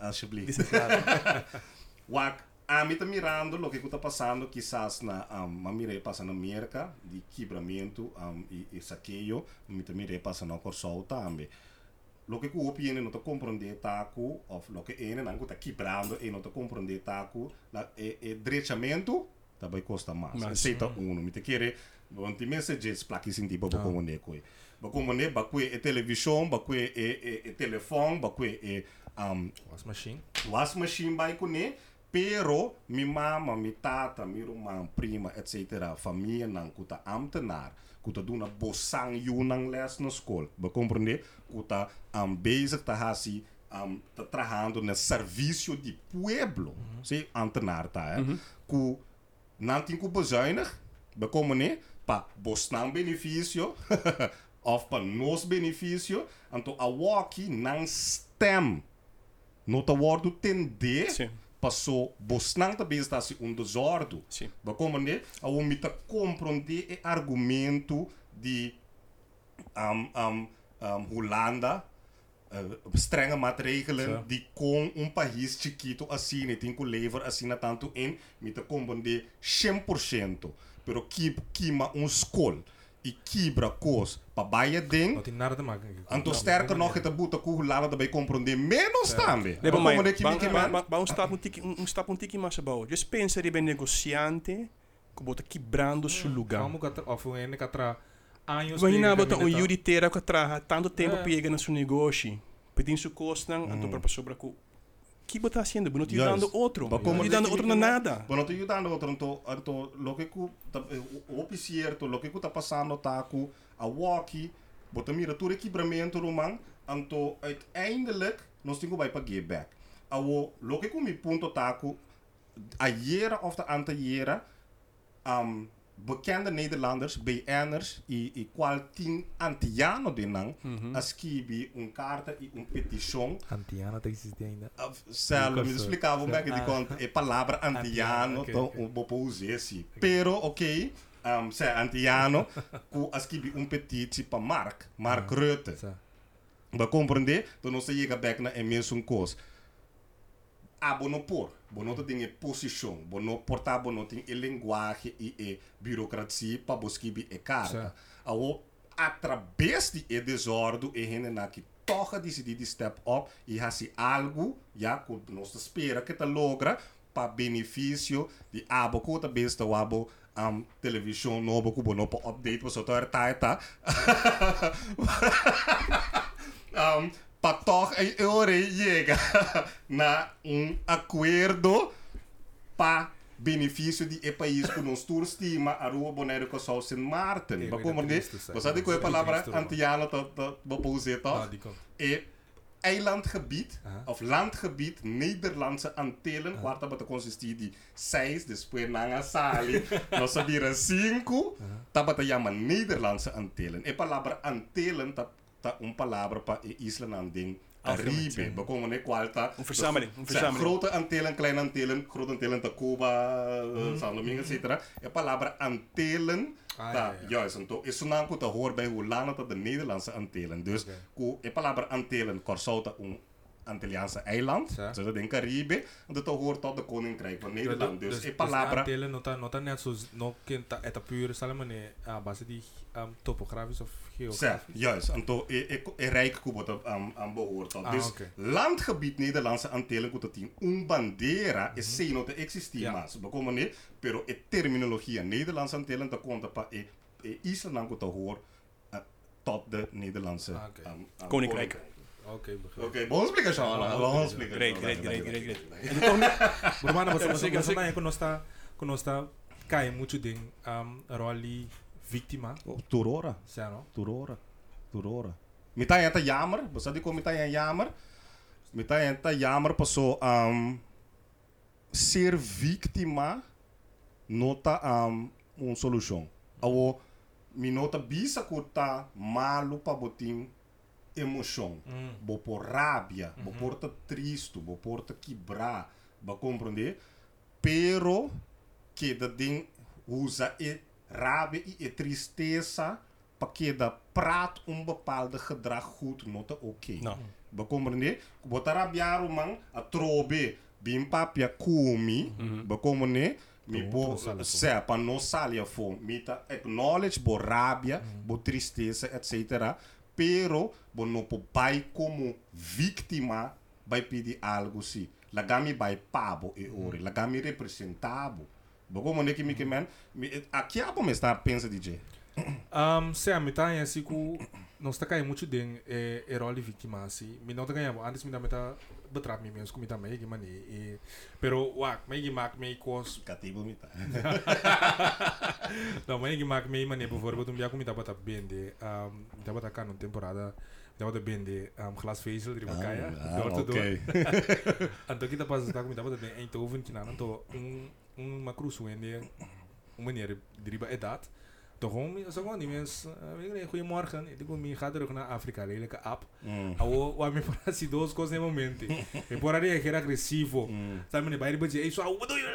alsjeblieft. Is? Wak, a mim tá mirando lo que está passando, quizás na, um, ma mire passa na América, de quebramento um, e, e saqueio, mi tá mire passa na Corsol também. Lo que o opinione não tá compreender taco, of lo que ene não tá quebrando e não tá compreender taco, la, e, e drechamento, também custa mais. Mas, Aceita uno, mi te quer, want die mensen just plakjes in die babo Ah. como ne koi. Ba como ne ba kwe e televisão, ba kwe e, e, e telefone, ba kwe e um, Was machine. was machine by kone, pero mi mama, mi tata, mi irmã, prima, etc. Família não kuta ambtenaar, kuta doen een bosang junang les na school. Ba compreender? Kuta um, bezig te hasi um, te trabajando no serviço de pueblo. Sim, ambtenaar tá, eh? Ku não tem que bezuinig, ba compreender? Pa bosnang benefício, <laughs> of pa nos benefício, então a walkie não stem no te worden ten D Sim. Passou bosnang te bezig dat ze onderzouden. Sim. We komen ne, we moeten compreender het argumento de um, um, um, Holanda uh, strenge maatregelen die com um país chiquito assim, ne tem que levar assim na tanto em, me te compreender 100%, pero que kima um school e quebra cos para baie ding. Anto sterker nog, het boete koe laten daarbij compreender menos também. Nee, We maar ba man. ba um stap um tiki um stap um tiki. Just pensa ribe negociante, que bota quebrando seu lugar. Vamos catra, of we ene catra anos. Imagina bota um yuri tera traha tanto tempo pega no seu negócio. Pedindo seu custo, então para sobra com que bota haciendo? Não te Juist. dando outro. Maar Não como te dice dando que outro na nada. Bueno, te ayudando outro, então, então, ta- eh, o o cierto, lo que ku tá passando tá ku, a walkie, bota mira tudo equipamento romang, então, uiteindelijk, nós temos que para give back. Awo, lo que ku mi punto tá ku, a jera of aantal jera, um, bekende Nederlanders, BN'ers, qual tien antiano de nang, as kibi un carta e un petition, Antiana te existe ainda. Celo, me explicava como é que de Ah. conta é palavra <laughs> antiano, então ok. um vou usar esse. Pero, ok, um, se antiano, <laughs> ku as kibi un petite para Mark, Mark Rutte. Sa. Ba compreender? Então não se chega back na mesmo coisa. Ah, bono por, bono te tem posição, bono portar, bono tem a linguagem e a burocracia para buscar a carta. Ao através de e desordem e na que toch decidir de step up e hasi algo, já que nós espera que te logra para benefício de abo tá besta abo um, televisão novo bono para update para tá tá um, para <laughs> toch a euro chega na um acordo para benefício de e país que nós tour estima a rua Bonaire com São Saint Martin. Ik Ba weet como het de, niet te zeggen. você sabe qual é a Ik weet palavra het niet te antiano dat dat bepouze Ah, toch? die komt. E eilandgebied Aha. of landgebied Nederlandse Antillen, quarta bata consistir de seis, depois nanga sali, <laughs> nós sabia cinco, tá bata chama Nederlandse Antillen. E palavra Antillen tá tá uma palavra para isla nanding Caribe, Alfabet, we komen in Qualta. Een verzameling, een Zeg, verzameling. Grote Antillen, kleine Antillen, grote Antillen, Tacuba, mm. San Domingo, etc. E palavra Antillen, Ah, ta, ja, ja. juist, en to, is zo'n te horen bij hoe lang het de Nederlandse Antillen. Dus, Oké. ku, e palavra Antillen, Corsauta, een Antilliaanse eiland, Ja. zodat in Caribe, en dat hoort tot de Koninkrijk van Nederland. Dus, dus palavra... Antillen nota nota net zoals nog kind eta puur samen ne a base die um, topografisch of Zeg, geografisch. juist. En to, e, e, e rijk kubot aan, aan behoort tot. Ah, dus oké. landgebied Nederlandse Antillen het in un bandera is Mhm. seno te existir Ja. mas. Bekomen ne, pero e terminologia Nederlandse Antillen te konta pa e, e Island aan kunt hoor uh, tot de Nederlandse Ah, oké. um, um, Koninkrijk. Oké, Oké, begrijp. vamos explicar Vamos oké. explicar. Great, great, great, great, <laughs> great. Pero mano, você Pero você siga, você siga. não conosca conosca cai muito ding um roli vítima, Oh, Turora. certo? Turora. Turora. Mita yanta jammer. Basta di ko mita yan jammer. Mita yanta jammer pa so um, ser vítima nota um, un solução. Awo mi nota bisa kuta malu pa botin emoção. Mm. Bo por rabia, bo porta triste, bo porta quebrar, ba compreender? Pero que da ding usa e rabia e e tristeza para que da praat um bepaalde gedrag goed nota oké. Nou, Ba compreender? Bota rabiaro man a trobe bim papia kumi, ba compreender? Mi Pronto, bo não se pa no salia fo, mi ta acknowledge bo rabia, bo tristeza, etc. Pero bo no po bai como vítima vai pedir algo si. Lagami bai pabo e ore, lagami representabo. Ba compreender que mi que man, mi aqui a me está pensa DJ. Um, <coughs> se a metade é assim que nós está caindo muito ding é roli vítima assim. Me não tá ganhando, antes me dá meta betrap como tá meio que mani e pero wak meio que mak meio cos Cativo mi ta. Não, mas que maak mee manier bijvoorbeeld om jou te bata bende, um, dat bata kan temporada, dat bata bende um, glasvezel die bakaya, door te door. En toen kita pas tak minta bata bende Eindhoven kina nan to um um macruzo wende, um manier drie edat. Gewoon, zo gewoon die mensen, uh, goedemorgen, ik kom hier gaat terug naar Afrika, lelijke app. Awo, wa me para si dos cosas en momento. Me por aí que era agressivo. Sabe, me vai budget, isso, what do you?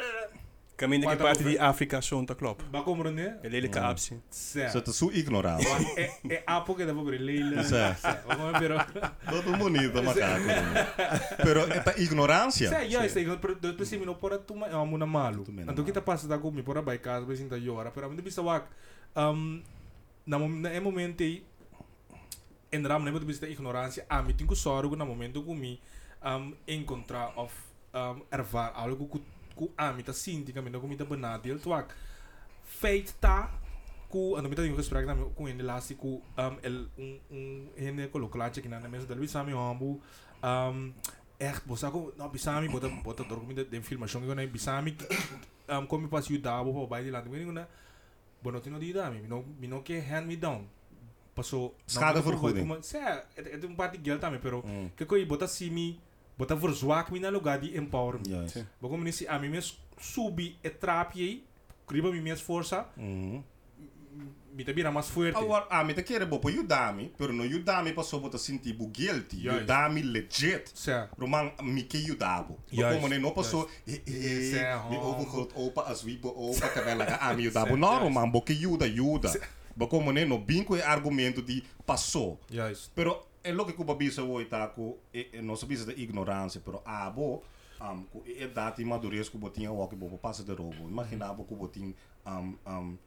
kami na Quanto parte over- di Afrika zo'n te klop. Ba como né? Een lelijke apsie. Certo. Zo te zo ignorant. é, é apo que por leila. Sé. Vamos ver. Is bonito, macaco. Pero esta ignorancia. Sé, ya está, pero depois me não pora tu ma amo na malu. Então que tá malu. passa da comi pora by casa, mas ainda llora, pero a mim bisa wak um na na é momento aí en ram nem bisa ignorância, a mim tenho sorgo na momento que me um encontrar of um ervar algo que que a mim tá sinti, que a mim não comida benadeel, tu wak feit tá ku ano mita yung gesprek na ku in laatste ku um el un un hende ko lokalaatje kina na mensen dat bisami hambu um echt bosako no bisami bota bota dor comida den filmação que na bisami um come pas you dabo pa bai di land ngini na bono tino di dami no mino que hand me down passou Schadevergoeding. se é um parte geld também pero Mm. que coi bota simi bota verzwak mi na lugar di empower me Juist. Bom, como nesse a mim mesmo subi e trapi criba mi mesmo força Mhm. mi te vira mais forte Agora, a mim te quer bo po yudami, pero no yudami passou bota sentir bu guilty. Juist. Yudami legit. certo Roman mi ke yudabo. Juist, Como ne no passou eh Yes, eh eh, mi oh. overgroot opa as wie bo opa que bela a mi yudabo. Certo, No, juist. Roman, bo ke yuda yuda. Bo como ne no binco e argumento di passou. juist Pero é lo que Cuba bisa tá com e, e nós bisa da ignorância, pero a bo um e data e madurez Cuba tinha o que bo passa de robo. Imaginava Cuba tinha um um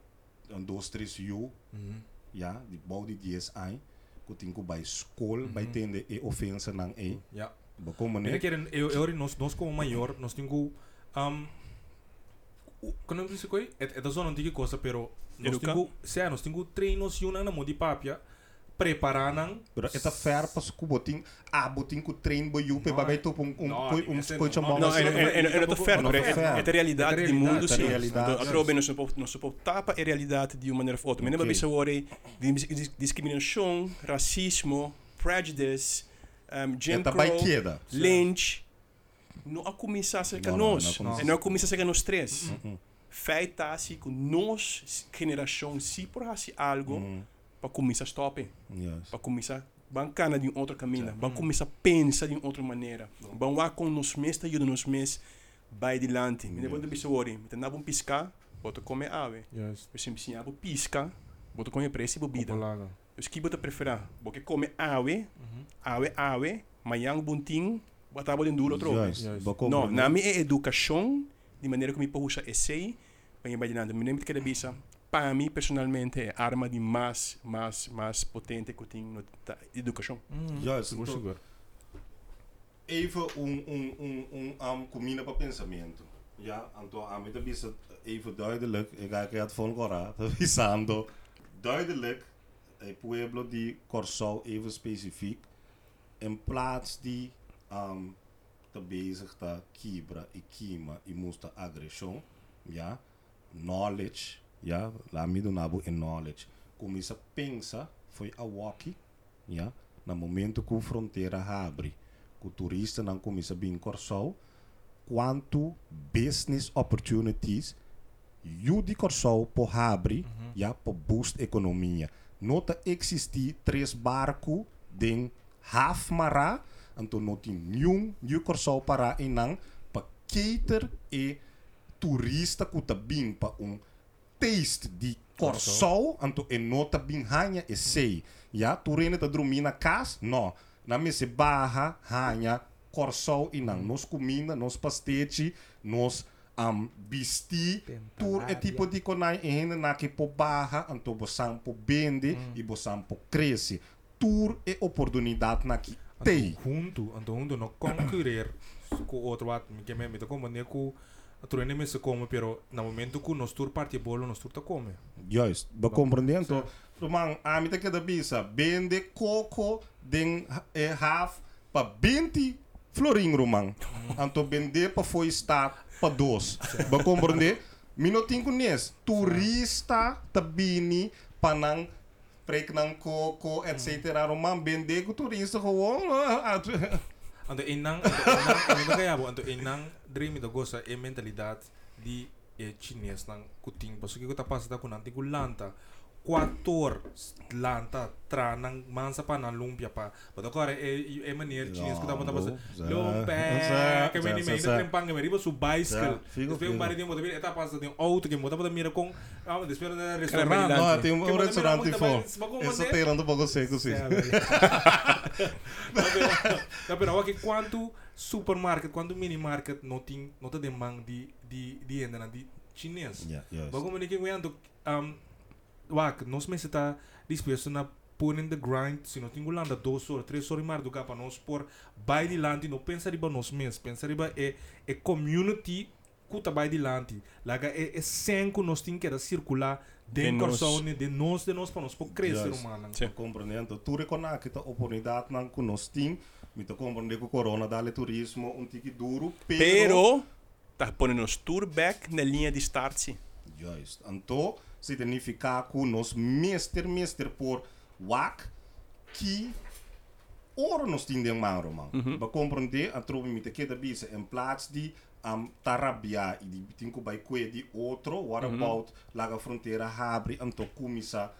um dois três you, ja, die bouw die 10 aan. Que que bij school, bij tende e ofensa nang e. ja Mira ne? que eu eu nós nós como maior nós temos um quando eu disse coi é é da zona antiga coisa pero nós temos se nós temos treinos e uma na modi papia preparando Pero esta ver pas Cuba tinha a bo tinha que trein bo you, pe No, bij top um um um esse coisa não, bom. não, não é, ver. é a realidade É do mundo, sim. é a trobe não se pode não se pode tapa a realidade de uma maneira ou outra. Mas não bisa de discriminação, racismo, prejudice, um, Jim Crow, lynch, não a começar a ser nós, não a começar a ser nós três. Mhm. Feit tá se que nós geração se por assim algo. Para começar a stopper, Yes. para começar a Vamos cana de outra caminho. Vamos começar a pensar de outra maneira. Vamos lá com nos mês, tá ajuda nos mês, vai adiante. Me lembro de bisori, me tendo um piscar, bota comer ave. Eu sempre ensinava pisca, bota comer preço e bebida. Dus que bota preferir, porque come ave, ave, ave, mayang bunting, bota bola duro outro. Ba Não, na minha educação, de maneira eu posso usar essay, para vai adiante. Me lembro que era bisa, para mim é a arma de mais, mais, mais potente que eu tenho na educação. Então, seguro. even um, um, um, um, um para pensamento. Ja, então a mim também even duidelijk, ik ga het van Cora, avisando, duidelijk, het pueblo de Corsau even specifiek, in plaats die um, te bezig te kibra, e kima, e musta agressão, ja, knowledge, ja, lá me do nabo in knowledge, começa a pensar, foi a walkie, ja, no momento que a fronteira abre, que o turista não começa a vir em Corsau, quanto business opportunities you di Corsau po abrir ja po boost economia. Nota existir três barcos den Hafmara, então não tem nenhum new Corsau para inang pa cater e turista que tá bem para um taste de Corsau, então e nota bem hanha e sei. Ja, turene tá dormir na casa? Não. Na mesa barra, hanha, Corsau inang. Nos comida, nos pastete, nos um, bisti, tur é tipo de conai e ainda na que po barra, então bosam po bende e bosam po cresce. Tur é oportunidade na que tem. Anto junto, anto junto no concurrir com <coughs> outro lado, que me como nem com me se come, pero no momento que nos tur parte bolo, nos tur ta come. Juist, we compreendendo. Então, man, a mim que da bisa, bende coco den eh, half pa 20 florin romang. Anto bende pa foi estar pa dos. We compreender? Minutinho nes, turista tabini panang prek ng coco, etc. Romang bende ko turista ko. Anto inang, anto inang, ano kaya bo, anto inang dream ito gosa e mentalidad di e chinês nang kuting paso que ta pasa ta ku nanti ku lanta. Quator lanta tra nang mansa pa nang lumpia pa. Pero kore e e manier chinês ku ta pa pasa Za- lumpia que me za- ita trempang que me riba su bicycle. Za- figo, después un figo. par de tiempo también eta pasa de un auto que mota pa mira con ah después de restaurante Caramba, Não, tem um Que restaurante mas- mas é? para você, que Sí, a você. ver. no, pero, no, pero aqui quanto supermarket, quanto minimarket não tem, não tem demanda de de de ainda de chinês. Ja, juist. Mas como ninguém vendo, um, wak, nós mesmo está disposto na pôr in the grind, se não tem landa dois horas, três horas mais do que para nós por vai de lante, não pensa riba nós mesmos, pensa riba é é community kuta vai de lante, laga é é senco nós tem que era circular De dentro nós. da de nós de nós para nós por crescer Juist. humano. Sim. compreendendo. Tu recona que a oportunidade não que nós te compreender que o corona dá turismo um tique duro, pero, Pero, tá pondo nos tour back na linha de start, sim. Juist. Então, significa que nós meester, meester por wak, que ora nós temos de mão, man. Para compreender, a tropa me te queda bisa, em plaats de um, tarabia e de tinko by kwe de outro, what about laga fronteira abre, então começa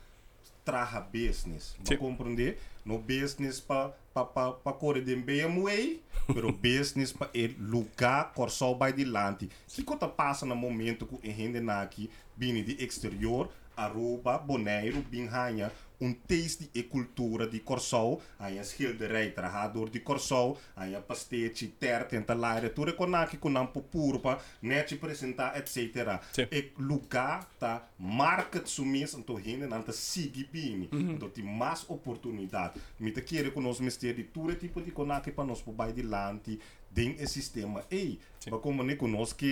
traga business. Para compreender, no business para pa, pa, pa correr de BMW, pero <laughs> business para el lugar corsol by de lante. Que coisa passa no momento que o gente aqui vindo de exterior, Aruba, Bonaire, Binhanha, um taste e cultura de Corsol, aí a schilderij, trajador de Corsol, aí a pastete, ter, tenta laire, tudo com aqui com nampo puro, pa, net apresentar, etc. Sim. E lugar tá market sumis, então gente não tá sigue bem, então tem mais oportunidade. Me te querer com nós mistério de tudo tipo de conaki para nós por baixo de lante, dentro do sistema. Ei, mas como nem conosco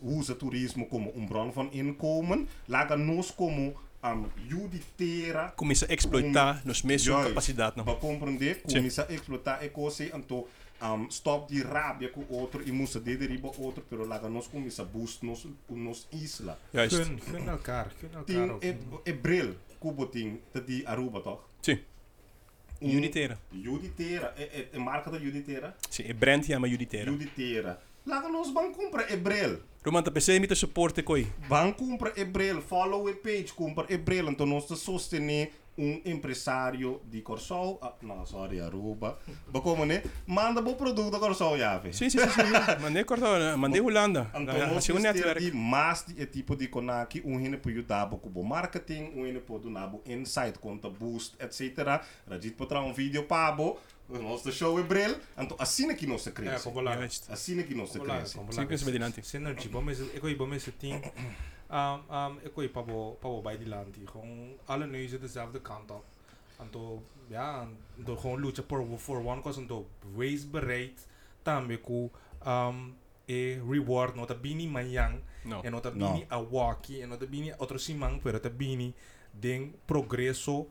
que usa turismo como um bron van inkomen, laga nós como um, juditeira Começa a exploitar nos mesmos capacidade, não. Para compreender, começa a explotar a coisa, então um, stop de rábia com outro e musa de deriva outro, pero laga nós começa a boost nos, nos isla. Juist. Gun, gun elkaar, Tem elkaar ook. é, é bril, kubo tá de Aruba toch? Sim. Um- Juditeira. Juditeira, é, é, é marca da Juditeira? Sim, é brand chama Juditeira. Juditeira. Laga nós vamos comprar é bril. Roman, tá pensando em suporte coi. Vão comprar Ebrel, follow a page, compra Ebrel, então nós te sostener um empresário de Corsol, ah, não, sorry, Aruba, como né, manda bom produto da Corsol, já, vê. Sim, sim, sim. sim. Mandei cortar, mandei Holanda. Então, nós temos mais de tipo de conaki, um hine por YouTube com marketing, um hine por do nabo insight, conta boost, etc. Rajit para um vídeo pabo, nosso show é bril, então assim é que nós se É, cresce. como lá. Juist. Assim é que nós se Como lá, cresce. como lá. Sim, penso bem dilante. Synergy, bom, mas eu bom, mas ting. Um, um, ik wil pabo pabo bij die land die gewoon alle neuzen dezelfde kant op. En to ja, en door gewoon lucha voor voor one cause en to wees bereid tambe ku um e reward nota bini mayang No. en nota No. bini a waki en nota bini outro simang pero nota bini den progresso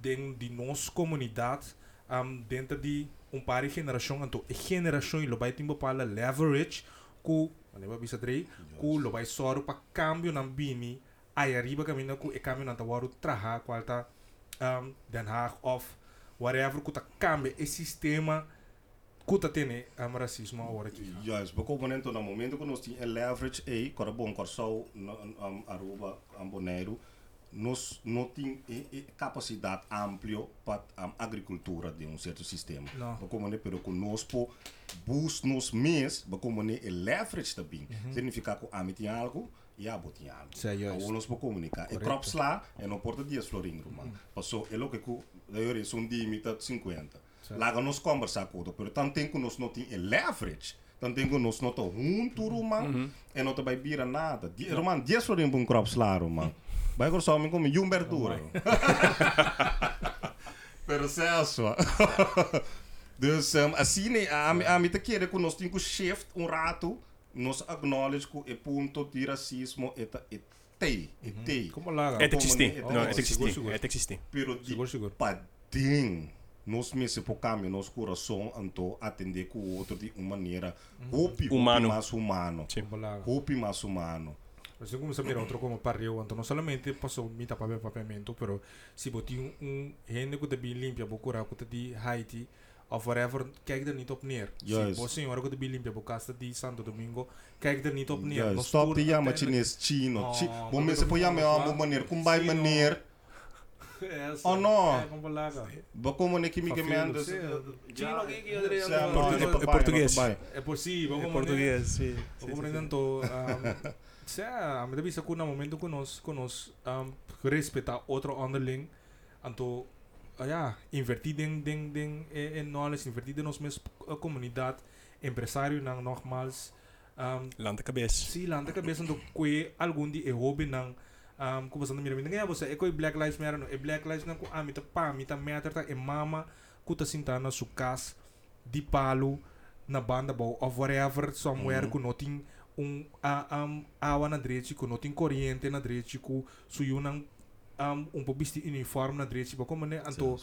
den di nos comunidade um dentro di un pari geração então geração lo vai tem bepaalde leverage ku ano ba bisa dre ku lo vai soro pa cambio ng bini ay arriba kami na ku e cambio ng tawaru traha kwalta um Den Haag of whatever ku ta cambia. E sistema ku ta tene um, racismo agora aqui. Juist, we komen in tot een moment dat we een leverage A, para bom Corsol, um, Aruba, um, Bonaire, nós não tem e, e, capacidade ampla para a agricultura de um certo sistema. Não. We komen pero conosco boost nos mês, we komen e leverage também. Significa que a mim tem algo e a botinha algo. Sim, juist. Então, nós vamos comunicar. E Correto. crops lá, e não porta dias florinho, man. Passou, é lo que ku, daí são de imita 50. Certo. Lá nós conversar com o pero tanto tempo nós não tem leverage. Tanto tempo nós não estamos juntos, man. E não vai vira nada. Di, man, dias florinho para um crops lá, man. Vai como um verdura. Pero Celso. dus um, assim, a, a, a mim te quer que nós temos que shift um rato, nós acknowledge que o ponto de racismo é é tei, é tei. como lá oh, het seguro, existi. seguro. Het existi. Pero de Seguro, seguro. pading, nós mesmo por caminho, nosso coração, então atender com o outro de uma maneira hopi, Humano. hopi mais humano. Sim. como lá Hopi mais humano. Assim como saber outro como pariu, então não somente passou mita papel papiamento, pero se botar um, um gente que também limpa procura que de Haiti of whatever, kijk er niet op neer. Juist. Se você senhora que também limpa casa de Santo Domingo, kijk er niet op neer. Nós stop jammer uiteindelijk- chinês chino. Bom, voor jammer ook ja, waar. meneer, kom bij Chino. meneer. Essa, Oh, no. É, como kimi Vervelend, gemeente. sim. Chino, que que eu diria, maar Português. É possível, É como português, sim. Vou compreendendo, um, se me vista que no momento que nós, que nós um, respeitar outro underling, então, ah, ja, invertir em, em, em, em, em knowledge, invertir em nossa mesma comunidade, empresário, não, nogmaals, um, Land de cabeça. lá na cabeça do que algum dia é hobby não um, como você não mira ninguém você é que Black Lives Matter não é Black Lives não a mita pa mita matter tá é mama kuta sinta na sua casa de palo na banda of whatever somewhere Mhm. que não tem um a um awa na que não tem corrente na que suyu nang um um pouco de uniforme na direita como né então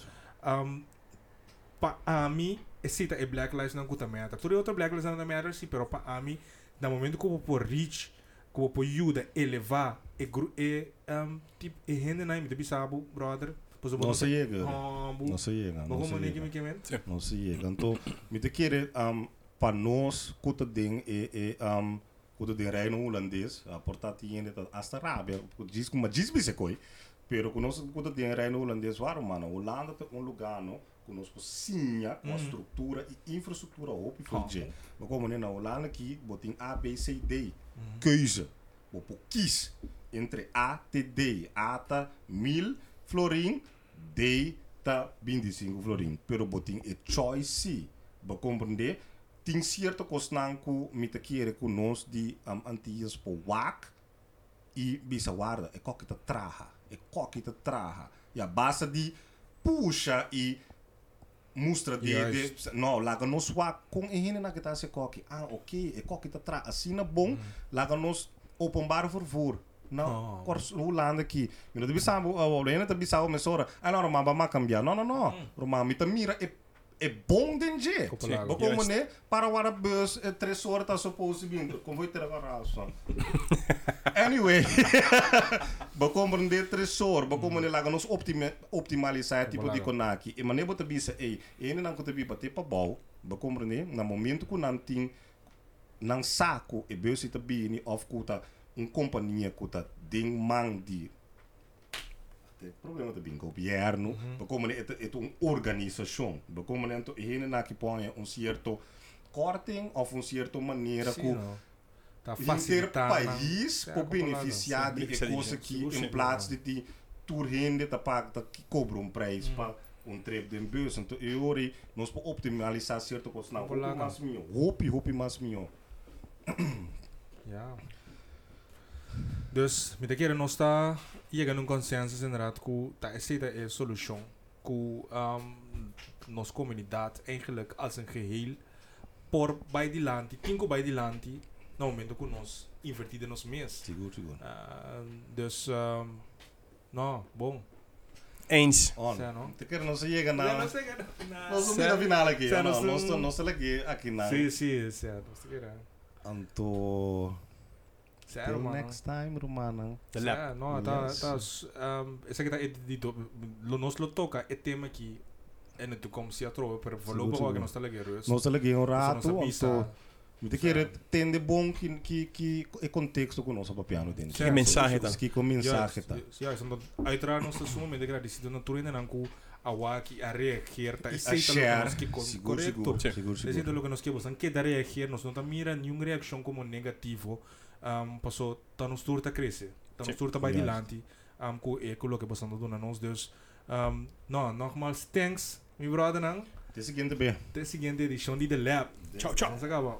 um, pa ami excita e Black Lives não kuta matter tudo outro Black Lives não matter sim pero pa ami no momento que eu vou reach que eu vou ajuda elevar e gru e um, tipo e rende na me sabe brother Não se chega. Não se chega. Não se chega. Não se chega. Então, me te querer um, para nós, kuta ding e e um, kuta ding reino holandês, a portati yende ta hasta Arábia, diz como diz bise koi, pero conosco kuta ding reino holandês waro mano, Holanda é um lugar no conosco sinha com a Mhm. estrutura e infraestrutura op voor je. Maar como na Holanda aqui, botin A, B, C, D. Keuze. Bopo kies entre A e D. A tá 1000 florin, D tá 25 florin. Pero botin e choice. Ba compreender? Tem certo cosnan ku mita kere ku nos di am antias po wak e bisa guarda e qual que te traha. E qual que te traha. E a base de puxa e mostra de, Juist. de não laga nos wa com e hine na que tá se coque ah ok e qual que te traha. Assim na bom laga nos openbaar vervoer. Não Oh. kors Holanda aqui eu não devia saber o Lena devia saber mas ora ah não Roma vai cambiar não não não Roma me tá mira é é bom denje Copelago. Ba como né para o bus é três horas tá suposto vir como vai ter agora só. <laughs> Anyway, <laughs> ba compreender tresor, ba como lá nos optima, optimalizar tipo de Balaga. conaki. E maneira bota bisa ei, e não que te bi para bau, ba compreender, na momento que não tem não saco e beu se te bi ni of kuta um companhia kuta ding mang di O problema é que o governo, Uhum. como é é uma organização, como é ele na que põe um certo corting ou um certo maneira Inter facilitando. país para beneficiar de coisa que em plaats de ti rende tá paga que cobra um preço Hum. para um trip de bus então eu ori nós para optimalizar certo coisa não hopi Acompanhado. mais mio hopi hopi mais mio Ja. Dus met de keren chegando a um consenso inderdaad aceita é a solução que um, nossa comunidade eigenlijk als een geheel por bij die land, tinko bij die land, no momento que nós invertido nos mês. seguro seguro Uh, dus um, no, bom. Eens. on Sim, não? te quero não se chega Ja, na não sei que- na- nós vamos na final aqui Sim, não nós nós não- nós aqui aqui na Sim, sim, sim, não sei que era. anto till mano. next time romana De Sim, lab. não, tá, Yes. tá, um, essa que tá edito, lo nós lo toca é tema que é na toekomst ja trova per voorlopig Seguro, ook nós tá legal. nós aqui um rato anto me quero tende bom que que que é contexto com nosso piano dentro Que mensagem tá? que com mensagem tá Ja, ja, omdat uiteraard nós estamos momento agradecido na turina nan ku awaki a reagir tá aceita lo que nós que seguro correto. seguro seguro Aceita seguro lo que nós que você que dar reagir, nós não tá mira nenhuma reação como negativo. Um, passou tá nos turta cresce. Tá nos turta vai Yes. dilante. Um, ku é ku lo que você não dona nós dus. Um, no, nogmaals thanks, mi brother nang. Até seguinte bem Até a seguinte edição de The Lab. Tchau, tchau. Vamos acabar.